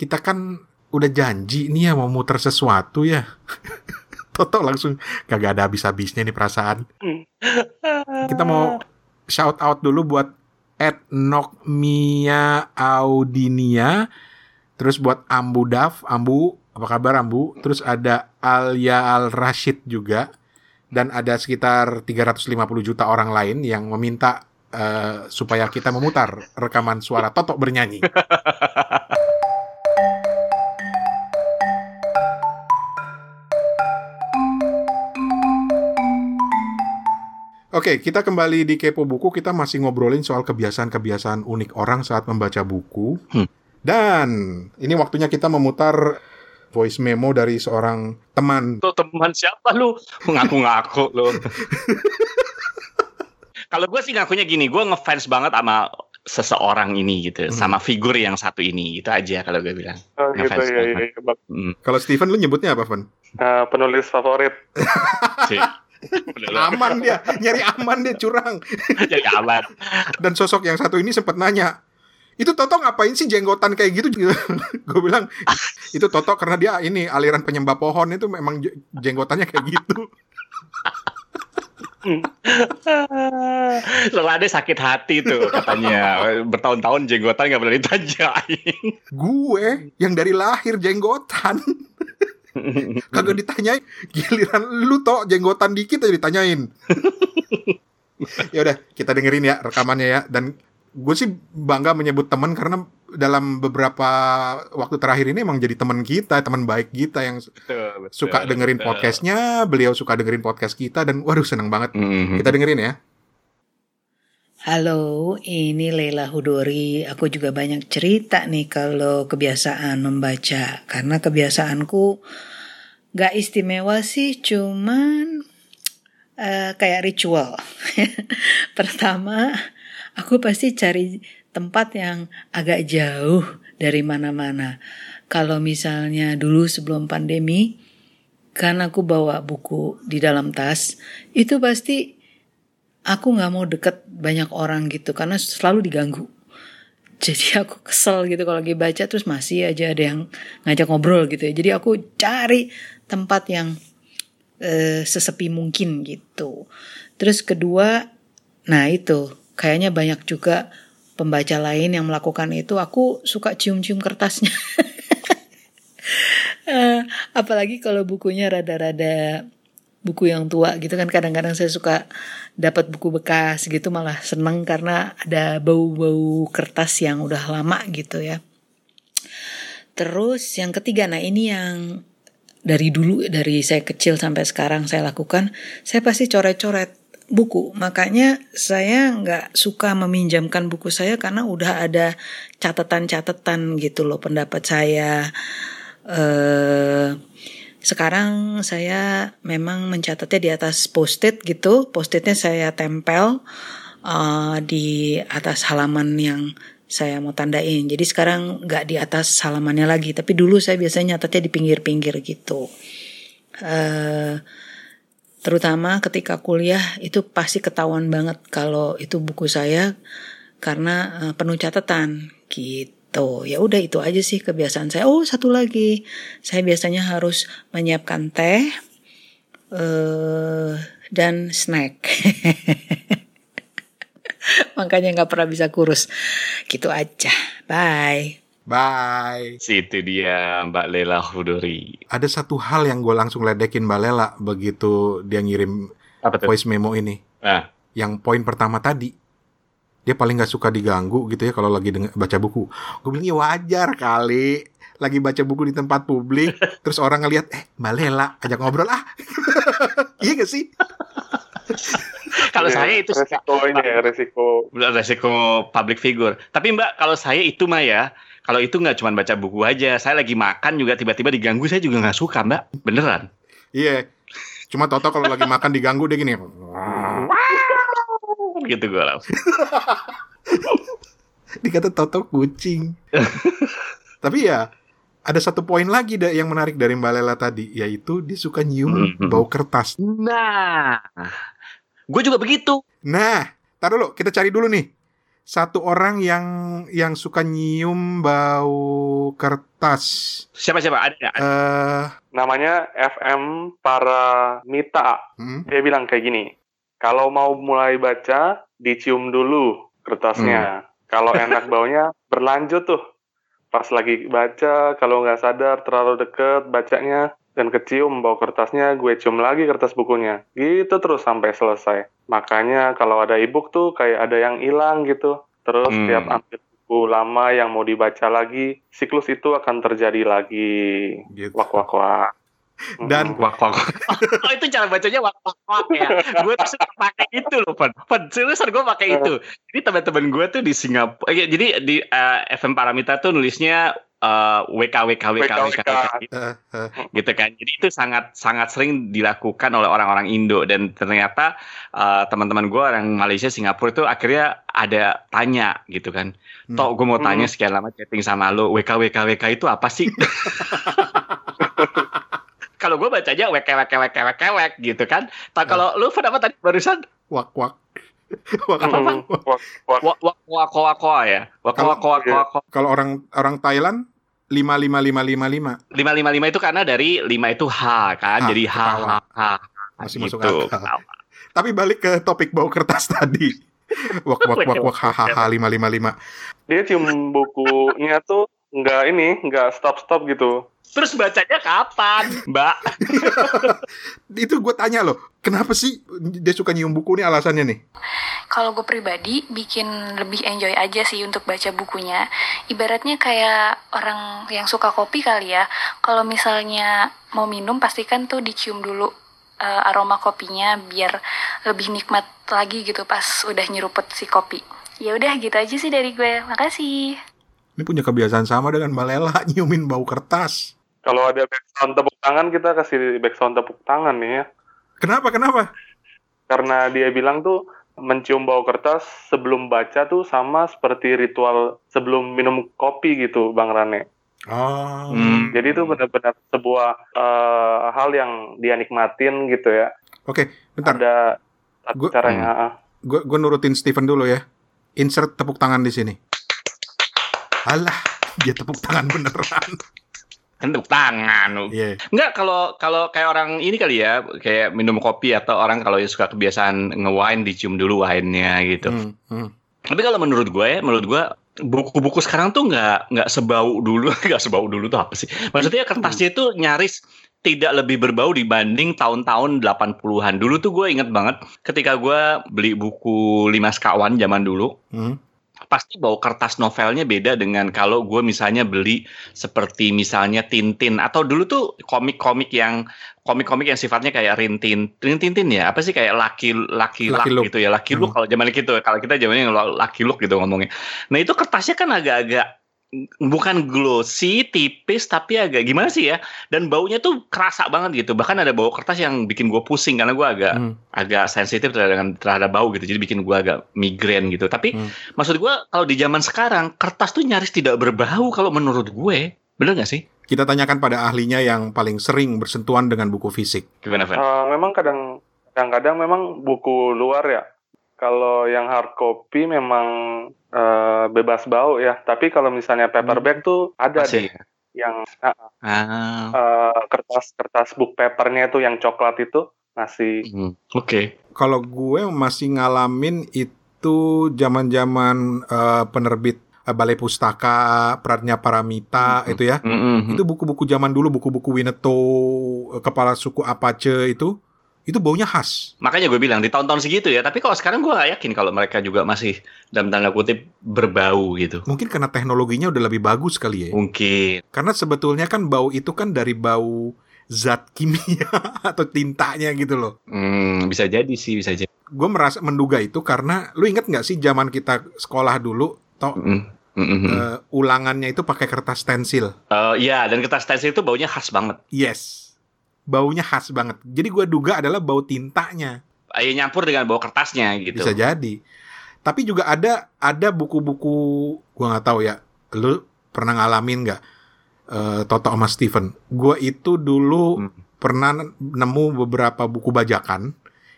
E: kita kan udah janji nih ya mau muter sesuatu ya. Toto langsung kagak ada habis-habisnya nih perasaan. Kita mau shout out dulu buat at Nokmia Audinia. Terus buat Ambu Daf, Ambu, apa kabar Ambu? Terus ada Alia Al Rashid juga. Dan ada sekitar 350 juta orang lain yang meminta eh, supaya kita memutar rekaman suara Toto bernyanyi. Oke, kita kembali di Kepo Buku. Kita masih ngobrolin soal kebiasaan-kebiasaan unik orang saat membaca buku.
F: Hmm.
E: Dan ini waktunya kita memutar voice memo dari seorang teman.
F: Tuh teman siapa lu? Ngaku-ngaku lu. Kalau gue sih ngakunya gini, gue ngefans banget sama seseorang ini gitu,
E: Hmm.
F: sama figur yang satu ini, itu aja kalau gue bilang.
D: Oh gitu
F: Ngefans
D: ya,
F: banget.
D: ya, ya. Bang.
F: Hmm,
E: Kalau Steven lu nyebutnya apa, Van?
D: Eh, penulis favorit.
E: Aman dia, nyari aman dia curang.
F: jadi aman.
E: Dan sosok yang satu ini sempat nanya, itu Toto ngapain sih jenggotan kayak gitu? Gue bilang, itu Toto karena dia ini aliran penyembah pohon itu memang je- jenggotannya kayak gitu.
F: Lelade sakit hati tuh katanya. Bertahun-tahun jenggotan gak pernah ditanyain.
E: Gue yang dari lahir jenggotan. Kagak ditanyain, giliran lu toh jenggotan dikit aja ditanyain. ya udah, kita dengerin ya rekamannya ya dan gue sih bangga menyebut teman karena dalam beberapa waktu terakhir ini emang jadi teman kita, teman baik kita yang suka dengerin podcastnya, beliau suka dengerin podcast kita dan waduh seneng banget.
F: Mhm.
E: Kita dengerin ya.
B: Halo, ini Leila Hudori. Aku juga banyak cerita nih kalau kebiasaan membaca. Karena kebiasaanku gak istimewa sih, cuman eh, kayak ritual. Pertama, aku pasti cari tempat yang agak jauh dari mana-mana. Kalau misalnya dulu sebelum pandemi, kan aku bawa buku di dalam tas, itu pasti aku nggak mau deket banyak orang gitu karena selalu diganggu. Jadi aku kesel gitu kalau lagi baca terus masih aja ada yang ngajak ngobrol gitu ya. Jadi aku cari tempat yang eh, sesepi mungkin gitu. Terus kedua, nah itu kayaknya banyak juga pembaca lain yang melakukan itu. Aku suka cium-cium kertasnya. Eh, apalagi kalau bukunya rada-rada buku yang tua gitu kan kadang-kadang saya suka dapat buku bekas gitu malah seneng karena ada bau-bau kertas yang udah lama gitu ya. Terus yang ketiga, nah ini yang dari dulu dari saya kecil sampai sekarang saya lakukan, saya pasti coret-coret buku. Makanya saya nggak suka meminjamkan buku saya karena udah ada catatan-catatan gitu loh pendapat saya. Eh sekarang saya memang mencatatnya di atas post-it gitu. Post-itnya saya tempel uh, di atas halaman yang saya mau tandain. Jadi sekarang nggak di atas halamannya lagi. Tapi dulu saya biasanya nyatetnya di pinggir-pinggir gitu. Uh, terutama ketika kuliah itu pasti ketahuan banget kalau itu buku saya karena uh, penuh catatan gitu. Tuh, ya udah itu aja sih kebiasaan saya. Oh, satu lagi. Saya biasanya harus menyiapkan teh uh, dan snack. Makanya nggak pernah bisa kurus. Gitu aja. Bye.
E: Bye.
F: Situ dia Mbak Lela Hudori.
E: Ada satu hal yang gue langsung ledekin Mbak Lela begitu dia ngirim
F: Apa tuh?
E: voice memo ini.
F: Ah,
E: Yang poin pertama tadi, dia paling nggak suka diganggu gitu ya kalau lagi deng- baca buku. Gue bilang ya wajar kali lagi baca buku di tempat publik, terus orang ngelihat eh Mbak Lela ajak ngobrol ah, iya gak sih?
F: kalau
D: Iya,
F: saya itu
D: resiko ini ya, resiko
F: resiko public figure. Tapi Mbak, kalau saya itu mah ya, kalau itu nggak cuma baca buku aja, saya lagi makan juga tiba-tiba diganggu, saya juga nggak suka Mbak, beneran.
E: Iya. Cuma Toto kalau lagi makan diganggu dia gini.
F: Gitu gue langsung.
E: Dikata Toto kucing. Tapi ya ada satu poin lagi da- yang menarik dari Mbak Lela tadi, yaitu dia suka nyium
F: Mhm.
E: bau kertas.
F: Nah, gue juga begitu.
E: Nah, tar dulu, kita cari dulu nih. Satu orang yang yang suka nyium bau kertas.
F: Siapa siapa ada nggak?
E: Eh,
D: namanya FM para Mita.
E: hmm,
D: Dia bilang kayak gini, kalau mau mulai baca, dicium dulu kertasnya. Kalau enak baunya, berlanjut tuh. Pas lagi baca, kalau nggak sadar terlalu deket bacanya, dan kecium bau kertasnya, gue cium lagi kertas bukunya. Gitu terus sampai selesai. Makanya kalau ada ebook tuh kayak ada yang hilang gitu. Terus
F: Hmm.
D: tiap ambil buku lama yang mau dibaca lagi, siklus itu akan terjadi lagi.
E: gitu.
D: Wak wak wak.
E: Dan-.
F: Wak wak. oh itu cara bacanya wak wak wak ya. gue tuh suka pakai itu loh, Pan. Pan, seriusan gue pakai itu. Jadi teman-teman gue tuh di Singapura, eh, jadi di eh, FM Paramita tuh nulisnya eh, WK WK WK WK,
D: WK.
F: gitu.
E: Eh, eh,
F: gitu kan. Jadi itu sangat sangat sering dilakukan oleh orang-orang Indo dan ternyata uh, teman-teman gue orang Malaysia Singapura itu akhirnya ada tanya gitu kan.
E: Hmm.
F: Tok gue mau tanya
D: Hmm.
F: sekian lama chatting sama lo WK WK WK itu apa sih? kalau gue bacanya wek wek wek wek wek gitu kan. Tapi kalau ah. lu pendapat tadi barusan?
E: Wak wak. Wak wak wak
D: wak
F: ya. Wak wak wak wak.
E: Kalau orang orang Thailand lima lima lima lima lima.
F: Lima lima lima itu karena dari lima itu H kan, jadi H H
E: Masih masuk gitu. akal. Tapi balik ke topik bau kertas tadi. Wak wak wak wak hahaha lima lima lima.
D: Dia cium bukunya tuh nggak ini nggak stop stop gitu
F: Terus bacanya kapan, Mbak?
E: Itu gue tanya loh, kenapa sih dia suka nyium buku nih alasannya nih?
C: Kalau gue pribadi bikin lebih enjoy aja sih untuk baca bukunya. Ibaratnya kayak orang yang suka kopi kali ya. Kalau misalnya mau minum pastikan tuh dicium dulu eh, aroma kopinya biar lebih nikmat lagi gitu pas udah nyeruput si kopi. Ya udah gitu aja sih dari gue. Makasih.
E: Ini punya kebiasaan sama dengan Mbak Lela nyiumin bau kertas.
D: Kalau ada backsound tepuk tangan, kita kasih backsound tepuk tangan nih ya.
E: Kenapa kenapa?
D: Karena dia bilang tuh mencium bau kertas sebelum baca tuh sama seperti ritual sebelum minum kopi gitu, Bang Rane.
E: Oh,
F: Hmm.
D: Jadi itu benar-benar sebuah eh, hal yang dia nikmatin gitu ya.
E: oke, bentar.
D: Ada
E: Gua-
D: caranya. ah.
E: Gue gue nurutin Steven dulu ya. Insert tepuk tangan di sini. Alah, dia tepuk tangan beneran.
F: Kan tepuk tangan.
E: Iya.
F: Enggak kalau kalau kayak orang ini kali ya, kayak minum kopi atau orang kalau yang suka kebiasaan nge-wine dicium dulu wine-nya gitu.
E: Hmm, hmm.
F: Tapi kalau menurut gue ya, menurut gue buku-buku sekarang tuh nggak nggak sebau dulu, nggak sebau dulu tuh apa sih? Maksudnya kertasnya itu nyaris tidak lebih berbau dibanding tahun-tahun 80-an. Dulu tuh gue inget banget ketika gue beli buku Lima Sekawan zaman dulu.
E: Hmm.
F: Pasti bau kertas novelnya beda dengan kalau gue misalnya beli seperti misalnya Tintin atau dulu tuh komik-komik yang komik-komik yang sifatnya kayak Rintin, Rintintin ya, apa sih kayak Lucky Luck
E: Luke.
F: gitu ya, Luke
E: Hmm.
F: kalau zaman gitu, kalau kita zamannya Lucky Luke gitu ngomongnya. Nah itu kertasnya kan agak-agak bukan glossy, tipis tapi agak gimana sih ya? Dan baunya tuh kerasa banget gitu. Bahkan ada bau kertas yang bikin gue pusing karena gue agak
E: Hmm.
F: agak sensitif terhadap terhadap bau gitu. Jadi bikin gue agak migrain gitu. Tapi
E: Hmm.
F: maksud gue kalau di zaman sekarang kertas tuh nyaris tidak berbau kalau menurut gue. Bener gak sih?
E: Kita tanyakan pada ahlinya yang paling sering bersentuhan dengan buku fisik.
F: Gimana, Fer?
D: Eh, memang kadang kadang-kadang memang buku luar ya. Kalau yang hard copy memang eh, bebas bau ya. Tapi kalau misalnya paperback tuh ada
F: Masih.
D: deh yang ah,
F: Ah,
D: eh, kertas kertas book papernya itu yang coklat itu masih
F: hmm, oke.
E: Kalau gue masih ngalamin itu zaman-zaman eh, penerbit eh, Balai Pustaka, Pradnya Paramita
F: Hmm.
E: itu ya.
F: Mm-mm.
E: Itu buku-buku zaman dulu, buku-buku Winnetou, kepala suku Apache itu, itu baunya khas.
F: Makanya gue bilang di tahun-tahun segitu ya. Tapi kalau sekarang gue gak yakin kalau mereka juga masih dalam tanda kutip berbau gitu.
E: Mungkin karena teknologinya udah lebih bagus kali ya.
F: Mungkin.
E: Karena sebetulnya kan bau itu kan dari bau zat kimia atau tintanya gitu loh.
F: Hmm, bisa jadi sih, bisa jadi.
E: Gue merasa menduga itu karena lu inget nggak sih zaman kita sekolah dulu, toh
F: Mm-mm. Mm-mm.
E: eh, ulangannya itu pakai kertas stensil.
F: Eh, Iya, dan kertas stensil itu baunya khas banget.
E: Yes, baunya khas banget. Jadi gue duga adalah bau tintanya.
F: Eh, nyampur dengan bau kertasnya gitu.
E: Bisa jadi. Tapi juga ada ada buku-buku gua nggak tahu ya. Lu pernah ngalamin nggak eh, Toto sama Steven? Gue itu dulu
F: Hmm.
E: pernah nemu beberapa buku bajakan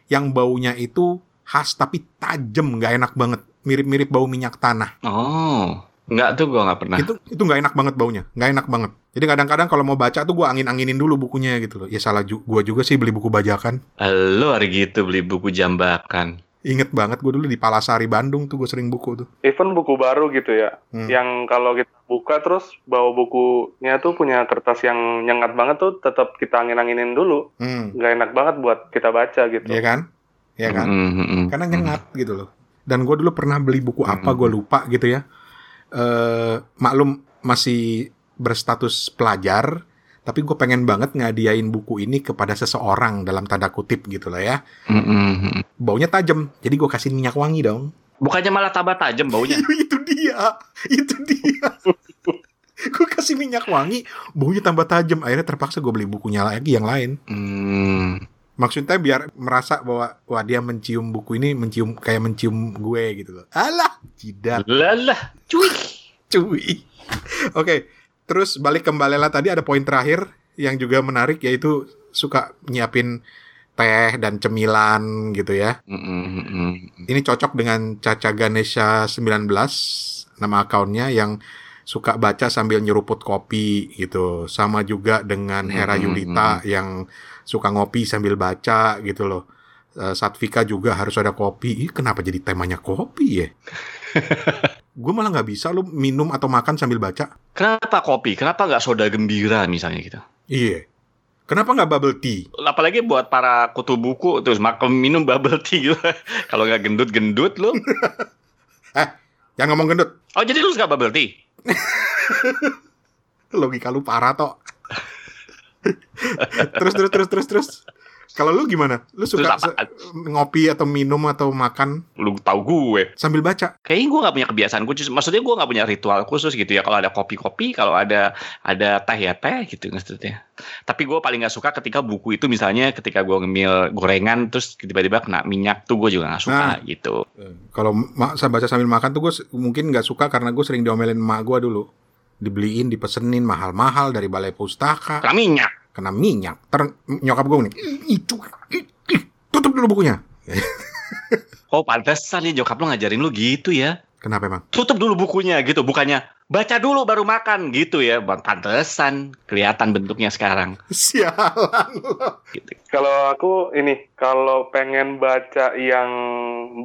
E: yang baunya itu khas tapi tajam, nggak enak banget. Mirip-mirip bau minyak tanah.
F: Oh, enggak tuh gue nggak pernah.
E: Itu itu nggak enak banget baunya, nggak enak banget. Jadi kadang-kadang kalau mau baca tuh gua angin-anginin dulu bukunya gitu loh. Ya salah ju gua juga sih beli buku bajakan.
F: Lo hari gitu beli buku jambakan.
E: Inget banget gue dulu di Palasari Bandung tuh gue sering buku tuh.
D: even buku baru gitu ya.
E: Hmm.
D: Yang kalau kita buka terus bau bukunya tuh punya kertas yang nyengat banget tuh tetap kita angin-anginin dulu.
E: Hmm.
D: Nggak enak banget buat kita baca gitu.
E: Iya kan? Iya kan?
F: Mm, mm, mm.
E: Karena nyengat gitu loh. Dan gue dulu pernah beli buku apa gue lupa gitu ya. Eh maklum masih berstatus pelajar, tapi gue pengen banget ngadiain buku ini kepada seseorang dalam tanda kutip gitu lah ya.
F: Mm, mm, mm.
E: Baunya tajam, jadi gue kasih minyak wangi dong.
F: Bukannya malah tambah tajam baunya.
E: itu dia, itu dia. gue kasih minyak wangi, baunya tambah tajam. Akhirnya terpaksa gue beli bukunya lagi yang lain.
F: Hmm.
E: Maksudnya biar merasa bahwa wah dia mencium buku ini mencium kayak mencium gue gitu loh. Alah, jidat
F: Lalah, cuy.
E: cuy. Oke, terus balik kembali lah tadi ada poin terakhir yang juga menarik yaitu suka nyiapin teh dan cemilan gitu ya.
F: Mm, mm, mm, mm.
E: Ini cocok dengan Caca Ganesha 19 nama akunnya yang suka baca sambil nyeruput kopi gitu. Sama juga dengan Hera
F: Hmm,
E: Yulita yang suka ngopi sambil baca gitu loh. Eh, Satvika juga harus ada kopi. Ih, kenapa jadi temanya kopi ya? Gue malah nggak bisa lo minum atau makan sambil baca.
F: Kenapa kopi? Kenapa nggak soda gembira misalnya gitu?
E: Iya. Kenapa nggak bubble tea?
F: Apalagi buat para kutu buku terus makan minum bubble tea gitu. Kalau nggak gendut-gendut lu.
E: Yang ngomong gendut.
F: Oh jadi lu suka bubble tea?
E: Logika lu parah toh. Terus terus terus terus terus. Kalau lu gimana? Lu suka
F: apaan?
E: ngopi atau minum atau makan
F: Lu tahu gue.
E: sambil baca?
F: Kayaknya gue nggak punya kebiasaan khusus. Maksudnya gue nggak punya ritual khusus gitu ya. Kalau ada kopi-kopi, kalau ada ada teh ya teh gitu maksudnya. Tapi gue paling nggak suka ketika buku itu misalnya ketika gue ngemil gorengan terus tiba-tiba kena minyak tuh gue juga nggak suka
E: Nah.
F: gitu.
E: Kalau ma- saya baca sambil makan tuh gue mungkin nggak suka karena gue sering diomelin emak gue dulu. Dibeliin, dipesenin mahal-mahal dari balai pustaka.
F: Kena minyak.
E: Kena minyak. Ter nyokap gue nih, "Ih, itu, tutup dulu bukunya.
F: Oh pantesan nih nyokap lu ngajarin lu gitu ya.
E: Kenapa emang?
F: Tutup dulu bukunya gitu. Bukannya baca dulu baru makan gitu ya. Bang pantesan. Kelihatan bentuknya sekarang.
E: Sialan lo.
F: Gitu.
D: Kalau aku ini, kalau pengen baca yang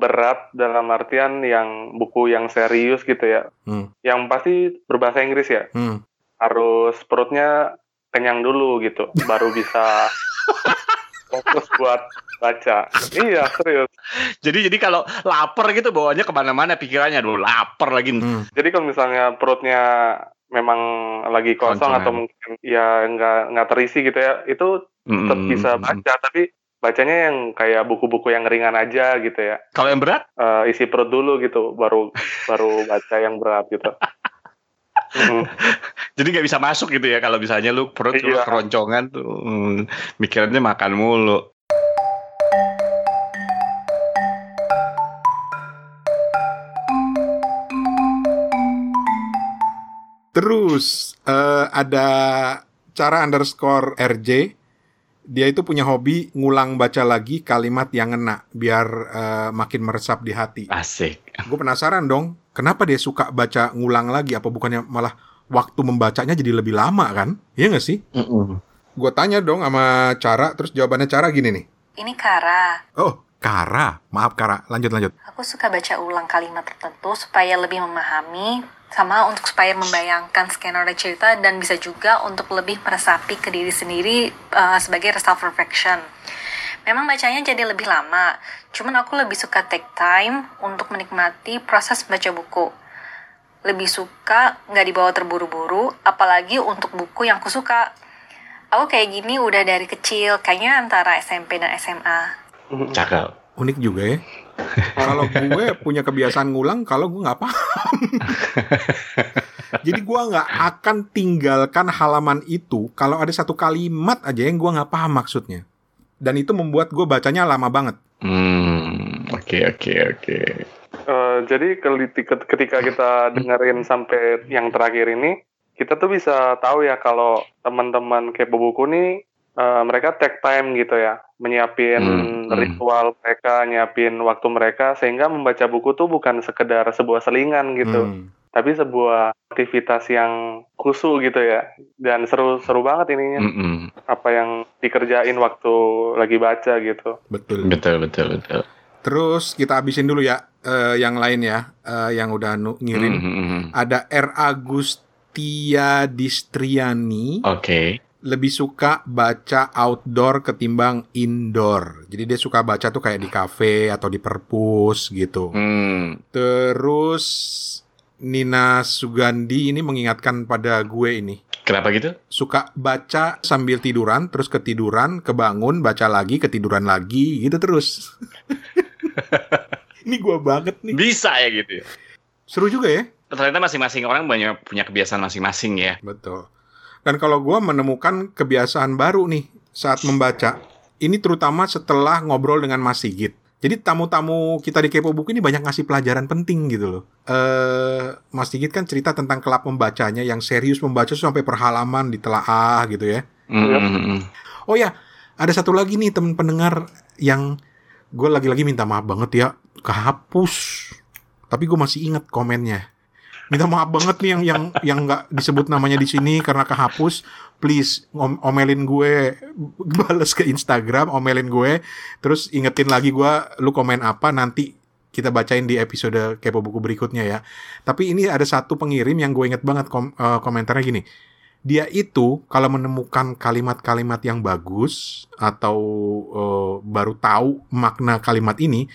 D: berat dalam artian yang buku yang serius gitu ya,
E: Hmm.
D: yang pasti berbahasa Inggris ya,
E: Hmm.
D: harus perutnya kenyang dulu gitu, baru bisa fokus buat baca. Iya serius.
F: Jadi jadi kalau lapar gitu bawaannya ke mana-mana pikirannya dulu lapar lagi.
E: Hmm.
D: Jadi kalau misalnya perutnya memang lagi kosong atau mungkin ya nggak nggak terisi gitu ya, itu tetap
F: Mm-mm.
D: bisa baca. Tapi bacanya yang kayak buku-buku yang ringan aja gitu ya.
F: Kalau yang berat?
D: Eh, isi perut dulu gitu, baru baru baca yang berat gitu.
F: Jadi nggak bisa masuk gitu ya kalau misalnya lu perut lu
D: Iya.
F: keroncongan tuh hmm, mikirannya makan mulu.
E: Terus eh, ada cara underscore RJ. Dia itu punya hobi ngulang baca lagi kalimat yang ngena biar eh, makin meresap di hati.
F: Asik.
E: Gue penasaran dong, kenapa dia suka baca ngulang lagi? Apa bukannya malah waktu membacanya jadi lebih lama kan? Iya nggak sih? Gue tanya dong sama cara, terus jawabannya cara gini nih.
H: Ini Kara.
E: Oh, Kara. Maaf Kara, lanjut lanjut.
H: Aku suka baca ulang kalimat tertentu supaya lebih memahami sama untuk supaya membayangkan skenario cerita dan bisa juga untuk lebih meresapi ke diri sendiri uh, sebagai self reflection. Memang bacanya jadi lebih lama, cuman aku lebih suka take time untuk menikmati proses baca buku. Lebih suka nggak dibawa terburu-buru, apalagi untuk buku yang aku suka. Aku kayak gini udah dari kecil, kayaknya antara SMP dan SMA.
F: Cakep.
E: Unik juga ya. kalau gue punya kebiasaan ngulang, kalau gue nggak paham. Jadi gue nggak akan tinggalkan halaman itu kalau ada satu kalimat aja yang gue nggak paham maksudnya. Dan itu membuat gue bacanya lama banget.
F: Hmm, oke oke oke.
D: Eh, jadi ketika kita dengerin sampai yang terakhir ini, kita tuh bisa tahu ya kalau teman-teman kepo buku nih eh, mereka take time gitu ya, menyiapin
F: Hmm, hmm.
D: ritual mereka, nyiapin waktu mereka sehingga membaca buku tuh bukan sekedar sebuah selingan gitu,
E: Hmm.
D: Tapi sebuah aktivitas yang khusus gitu ya. Dan seru-seru banget ininya
F: Mm-mm.
D: apa yang dikerjain waktu lagi baca gitu.
E: Betul.
F: Betul betul betul.
E: Terus kita habisin dulu ya eh, yang lain ya, eh, yang udah ngirim.
F: Mhm.
E: Ada R Agustia Distriani.
F: Oke.
E: lebih suka baca outdoor ketimbang indoor. Jadi dia suka baca tuh kayak di kafe atau di perpus gitu.
F: Hmm.
E: Terus Nina Sugandi ini mengingatkan pada gue ini.
F: Kenapa gitu?
E: Suka baca sambil tiduran, terus ketiduran, kebangun, baca lagi, ketiduran lagi, gitu terus. ini gue banget nih.
F: Bisa ya gitu. ya?
E: Seru juga ya.
F: Ternyata masing-masing orang banyak punya kebiasaan masing-masing ya.
E: Betul. Dan kalau gue menemukan kebiasaan baru nih saat membaca, ini terutama setelah ngobrol dengan Mas Sigit. Jadi tamu-tamu kita di Kepo Buku ini banyak ngasih pelajaran penting gitu loh. Eh, Mas Sigit kan cerita tentang kelap membacanya yang serius membaca sampai per halaman ditelaah gitu ya.
F: Hmm.
E: Oh ya, ada satu lagi nih teman pendengar yang gue lagi-lagi minta maaf banget ya, kehapus. Tapi gue masih inget komennya. Minta maaf banget nih yang yang yang nggak disebut namanya di sini karena kehapus. Please om- omelin gue, balas ke Instagram, omelin gue, terus ingetin lagi gue, lu komen apa nanti kita bacain di episode kepo buku berikutnya ya. Tapi ini ada satu pengirim yang gue inget banget kom- eh, komentarnya gini dia itu kalau menemukan kalimat-kalimat yang bagus atau eh, baru tahu makna kalimat ini,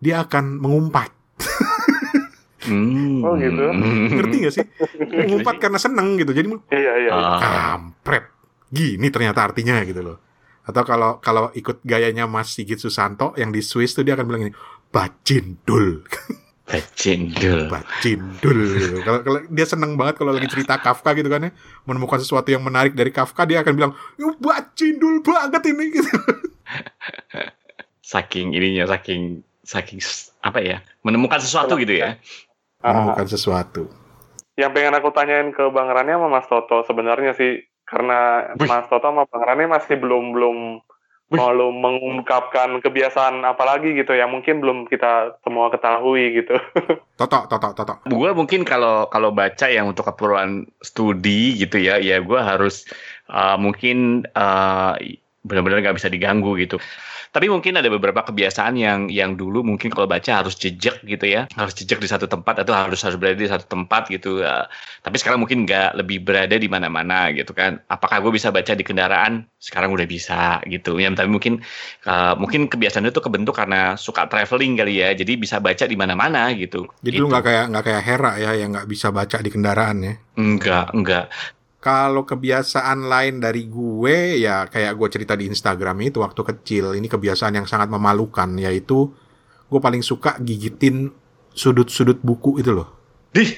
E: dia akan mengumpat.
F: Hmm.
D: Oh, gitu.
E: Ngerti gak sih? Mengumpat karena seneng gitu. Jadi
D: Iya iya.
F: Ah.
E: kampret. Gini ternyata artinya gitu loh. Atau kalau kalau ikut gayanya Mas Sigit Susanto yang di Swiss tuh dia akan bilang ini bacindul,
F: Bacindul.
E: bacindul. gitu. Kalau kalau dia seneng banget kalau lagi cerita Kafka gitu kan ya, menemukan sesuatu yang menarik dari Kafka dia akan bilang, "Yuh, bacindul banget ini." Gitu.
F: Saking ininya, saking saking apa ya? Menemukan sesuatu gitu ya.
D: Ah.
E: Menemukan sesuatu.
D: Yang pengen aku tanyain ke Bang Rani sama Mas Toto sebenarnya sih karena
F: Wih.
D: Mas Toto sama Bang Rani masih belum belum mau mengungkapkan kebiasaan apalagi gitu yang mungkin belum kita semua ketahui gitu.
E: Toto, toto, toto.
F: Gue mungkin kalau kalau baca yang untuk keperluan studi gitu ya, ya gue harus uh, mungkin uh, benar-benar nggak bisa diganggu gitu. Tapi mungkin ada beberapa kebiasaan yang yang dulu mungkin kalau baca harus jejak gitu ya, harus jejak di satu tempat atau harus harus berada di satu tempat gitu. Uh, tapi sekarang mungkin nggak lebih berada di mana-mana gitu kan. Apakah gue bisa baca di kendaraan? Sekarang udah bisa gitu. Ya, tapi mungkin uh, mungkin kebiasaan itu kebentuk karena suka traveling kali ya, jadi bisa baca di mana-mana gitu.
E: Jadi
F: gitu.
E: lu nggak kayak nggak kayak Hera ya yang nggak bisa baca di kendaraan ya?
F: Enggak, enggak.
E: Kalau kebiasaan lain dari gue ya kayak gue cerita di Instagram itu waktu kecil ini kebiasaan yang sangat memalukan yaitu gue paling suka gigitin sudut-sudut buku itu loh.
F: Dih,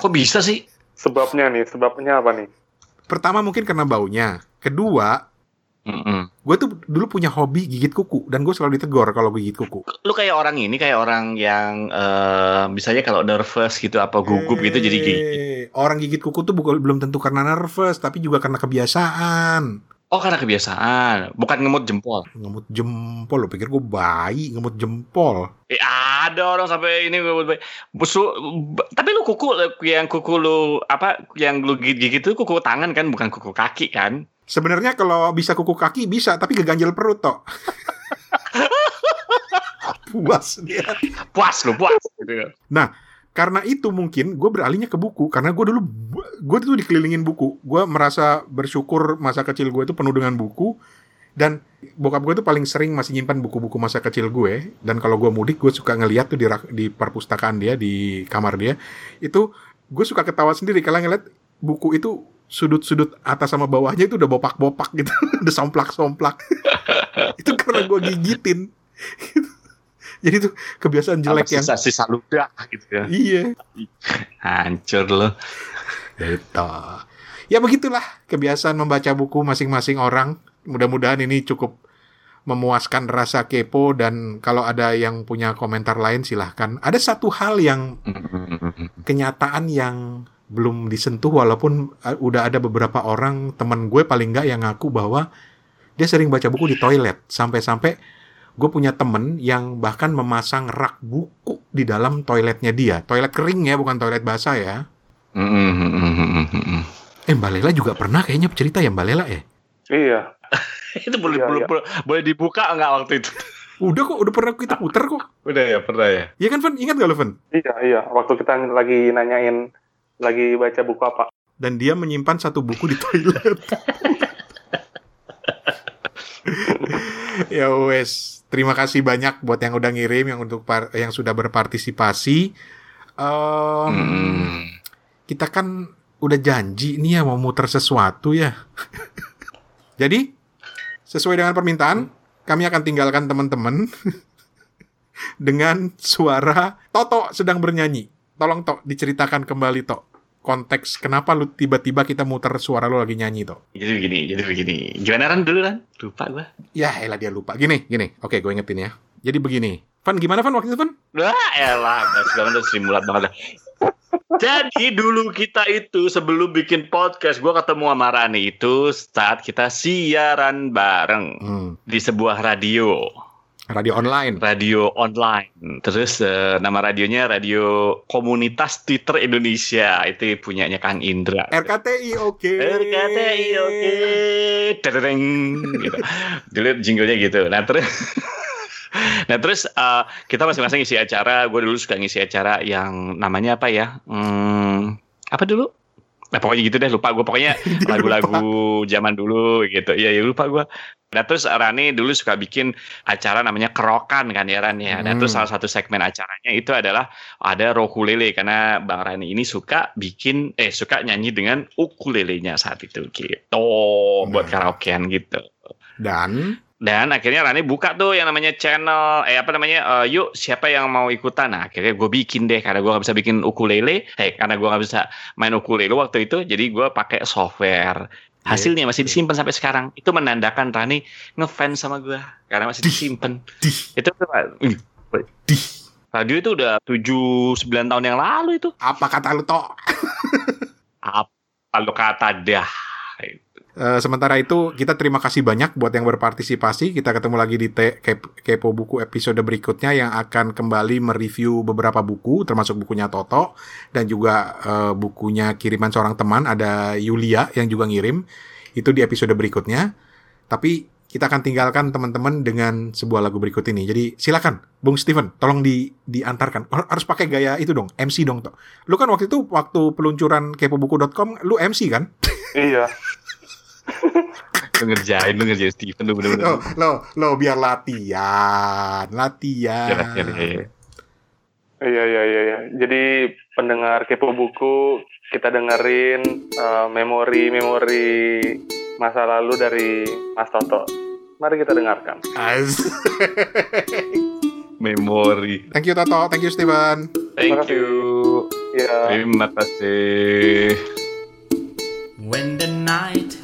F: kok bisa sih?
D: Sebabnya nih, sebabnya apa nih?
E: Pertama mungkin karena baunya. Kedua,
F: Mm-mm.
E: gue tuh dulu punya hobi gigit kuku dan gue selalu ditegur kalau gigit kuku.
F: Lu kayak orang ini, kayak orang yang eh misalnya kalau nervous gitu apa gugup gitu jadi gigit.
E: Eh, Orang gigit kuku tuh bukan belum tentu karena nervous tapi juga karena kebiasaan.
F: Oh karena kebiasaan, bukan ngemut jempol.
E: Ngemut jempol lo pikir gue bayi ngemut jempol.
F: Eh, ada orang sampai ini busu, b- tapi lu kuku yang kuku lu apa yang lu gigit itu kuku tangan kan bukan kuku kaki kan?
E: Sebenarnya kalau bisa kuku kaki bisa tapi keganjel perut toh. Puas dia.
F: Puas lu puas gitu.
E: Nah, karena itu mungkin gue beralihnya ke buku karena gue dulu gue tuh dikelilingin buku. Gue merasa bersyukur masa kecil gue itu penuh dengan buku dan bokap gue tuh paling sering masih nyimpan buku-buku masa kecil gue dan kalau gue mudik gue suka ngeliat tuh di di perpustakaan dia di kamar dia itu gue suka ketawa sendiri kalau ngeliat buku itu sudut-sudut atas sama bawahnya itu udah bopak-bopak gitu udah somplak-somplak itu karena gue gigitin jadi tuh kebiasaan jelek yang
F: sisa, sisa ludah gitu ya.
E: iya
F: Hancur lo.
E: Gitu. Ya begitulah kebiasaan membaca buku masing-masing orang. Mudah-mudahan ini cukup memuaskan rasa kepo dan kalau ada yang punya komentar lain silahkan. Ada satu hal yang kenyataan yang belum disentuh walaupun uh, udah ada beberapa orang teman gue paling nggak yang ngaku bahwa dia sering baca buku di toilet sampai-sampai gue punya temen yang bahkan memasang rak buku di dalam toiletnya dia toilet kering ya bukan toilet basah ya Eh Mbak Lela juga pernah kayaknya cerita ya Mbak Lela ya?
D: Iya.
F: itu boleh,
D: Iya,
F: boleh,
D: iya.
F: boleh- dibuka nggak waktu itu?
E: Udah kok, udah pernah kita puter kok.
F: Udah ya, pernah ya.
E: Iya kan Van? Ingat gak lo Van?
D: Iya, iya. Waktu kita lagi nanyain lagi baca buku apa.
E: Dan dia menyimpan satu buku di toilet. ya wes, terima kasih banyak buat yang udah ngirim, yang untuk par- yang sudah berpartisipasi. Em,
F: Hmm.
E: Kita kan udah janji nih ya mau muter sesuatu ya. Jadi sesuai dengan permintaan, kami akan tinggalkan teman-teman dengan suara Toto sedang bernyanyi. Tolong Tok diceritakan kembali Tok konteks kenapa lu tiba-tiba kita muter suara lu lagi nyanyi Tok.
F: Jadi begini, jadi begini. Gimana Ran dulu Ran? Lupa gua.
E: Ya elah dia lupa. Gini, gini. Oke, gue ingetin ya. Jadi begini. Van, gimana Van waktu itu Van?
F: Wah, elah, sekarang udah simulat banget. Jadi dulu kita itu sebelum bikin podcast, gua ketemu sama Rani itu saat kita siaran bareng
E: Hmm,
F: di sebuah radio,
E: radio online.
F: radio online. Terus eh, nama radionya Radio Komunitas Twitter Indonesia. Itu punyanya Kang Indra.
E: RKTI oke.
F: RKTI oke, Tadadeng, gitu. Dulu jinglenya gitu. Nah terus, nah terus eh, kita masing-masing isi acara. Gue dulu suka ngisi acara yang namanya apa ya? Hmm, apa dulu? Nah pokoknya gitu deh lupa gue pokoknya lagu-lagu zaman dulu gitu. Iya ya lupa gue. Nah terus Rani dulu suka bikin acara namanya kerokan kan ya Rani ya. Nah
E: Hmm.
F: terus salah satu segmen acaranya itu adalah ada rokulele karena Bang Rani ini suka bikin eh suka nyanyi dengan ukulelenya saat itu gitu buat
E: Hmm.
F: karaokean gitu.
E: Dan
F: Dan akhirnya Rani buka tuh yang namanya channel, eh apa namanya, eh, yuk siapa yang mau ikutan? Nah akhirnya gue bikin deh, karena gue gak bisa bikin ukulele, eh karena gue gak bisa main ukulele waktu itu, jadi gue pakai software. Hasilnya masih disimpan sampai sekarang. Itu menandakan Rani ngefans sama gue, karena masih disimpan. Itu tuh,
E: Dih.
F: radio itu udah 7-9 tahun yang lalu itu.
E: apa kata lu Tok?
F: Apa lo kata dah?
E: Eh, sementara itu kita terima kasih banyak buat yang berpartisipasi. Kita ketemu lagi di Te- Kep- Kepo Buku episode berikutnya yang akan kembali mereview beberapa buku termasuk bukunya Toto dan juga eh, bukunya kiriman seorang teman ada Yulia yang juga ngirim. Itu di episode berikutnya. Tapi kita akan tinggalkan teman-teman dengan sebuah lagu berikut ini. Jadi silakan, Bung Steven, tolong di diantarkan. Harus pakai gaya itu dong, MC dong toh. Lu kan waktu itu waktu peluncuran kepobuku.com, lu MC kan?
D: Iya.
I: Lu ngerjain, lu ngerjain Steven, lu bener-bener.
E: Lo, lo, lo biar latihan, latihan.
I: Ya, ya, ya, ya.
D: Iya iya iya iya. Jadi pendengar kepo buku kita dengerin eh, memori-memori masa lalu dari Mas Toto. Mari kita dengarkan.
I: Memori.
E: Thank you Toto, thank you Steven.
I: Thank you.
D: Ya.
I: Terima kasih.
F: When the night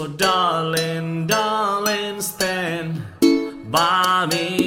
F: So, darling, darling, stand by me.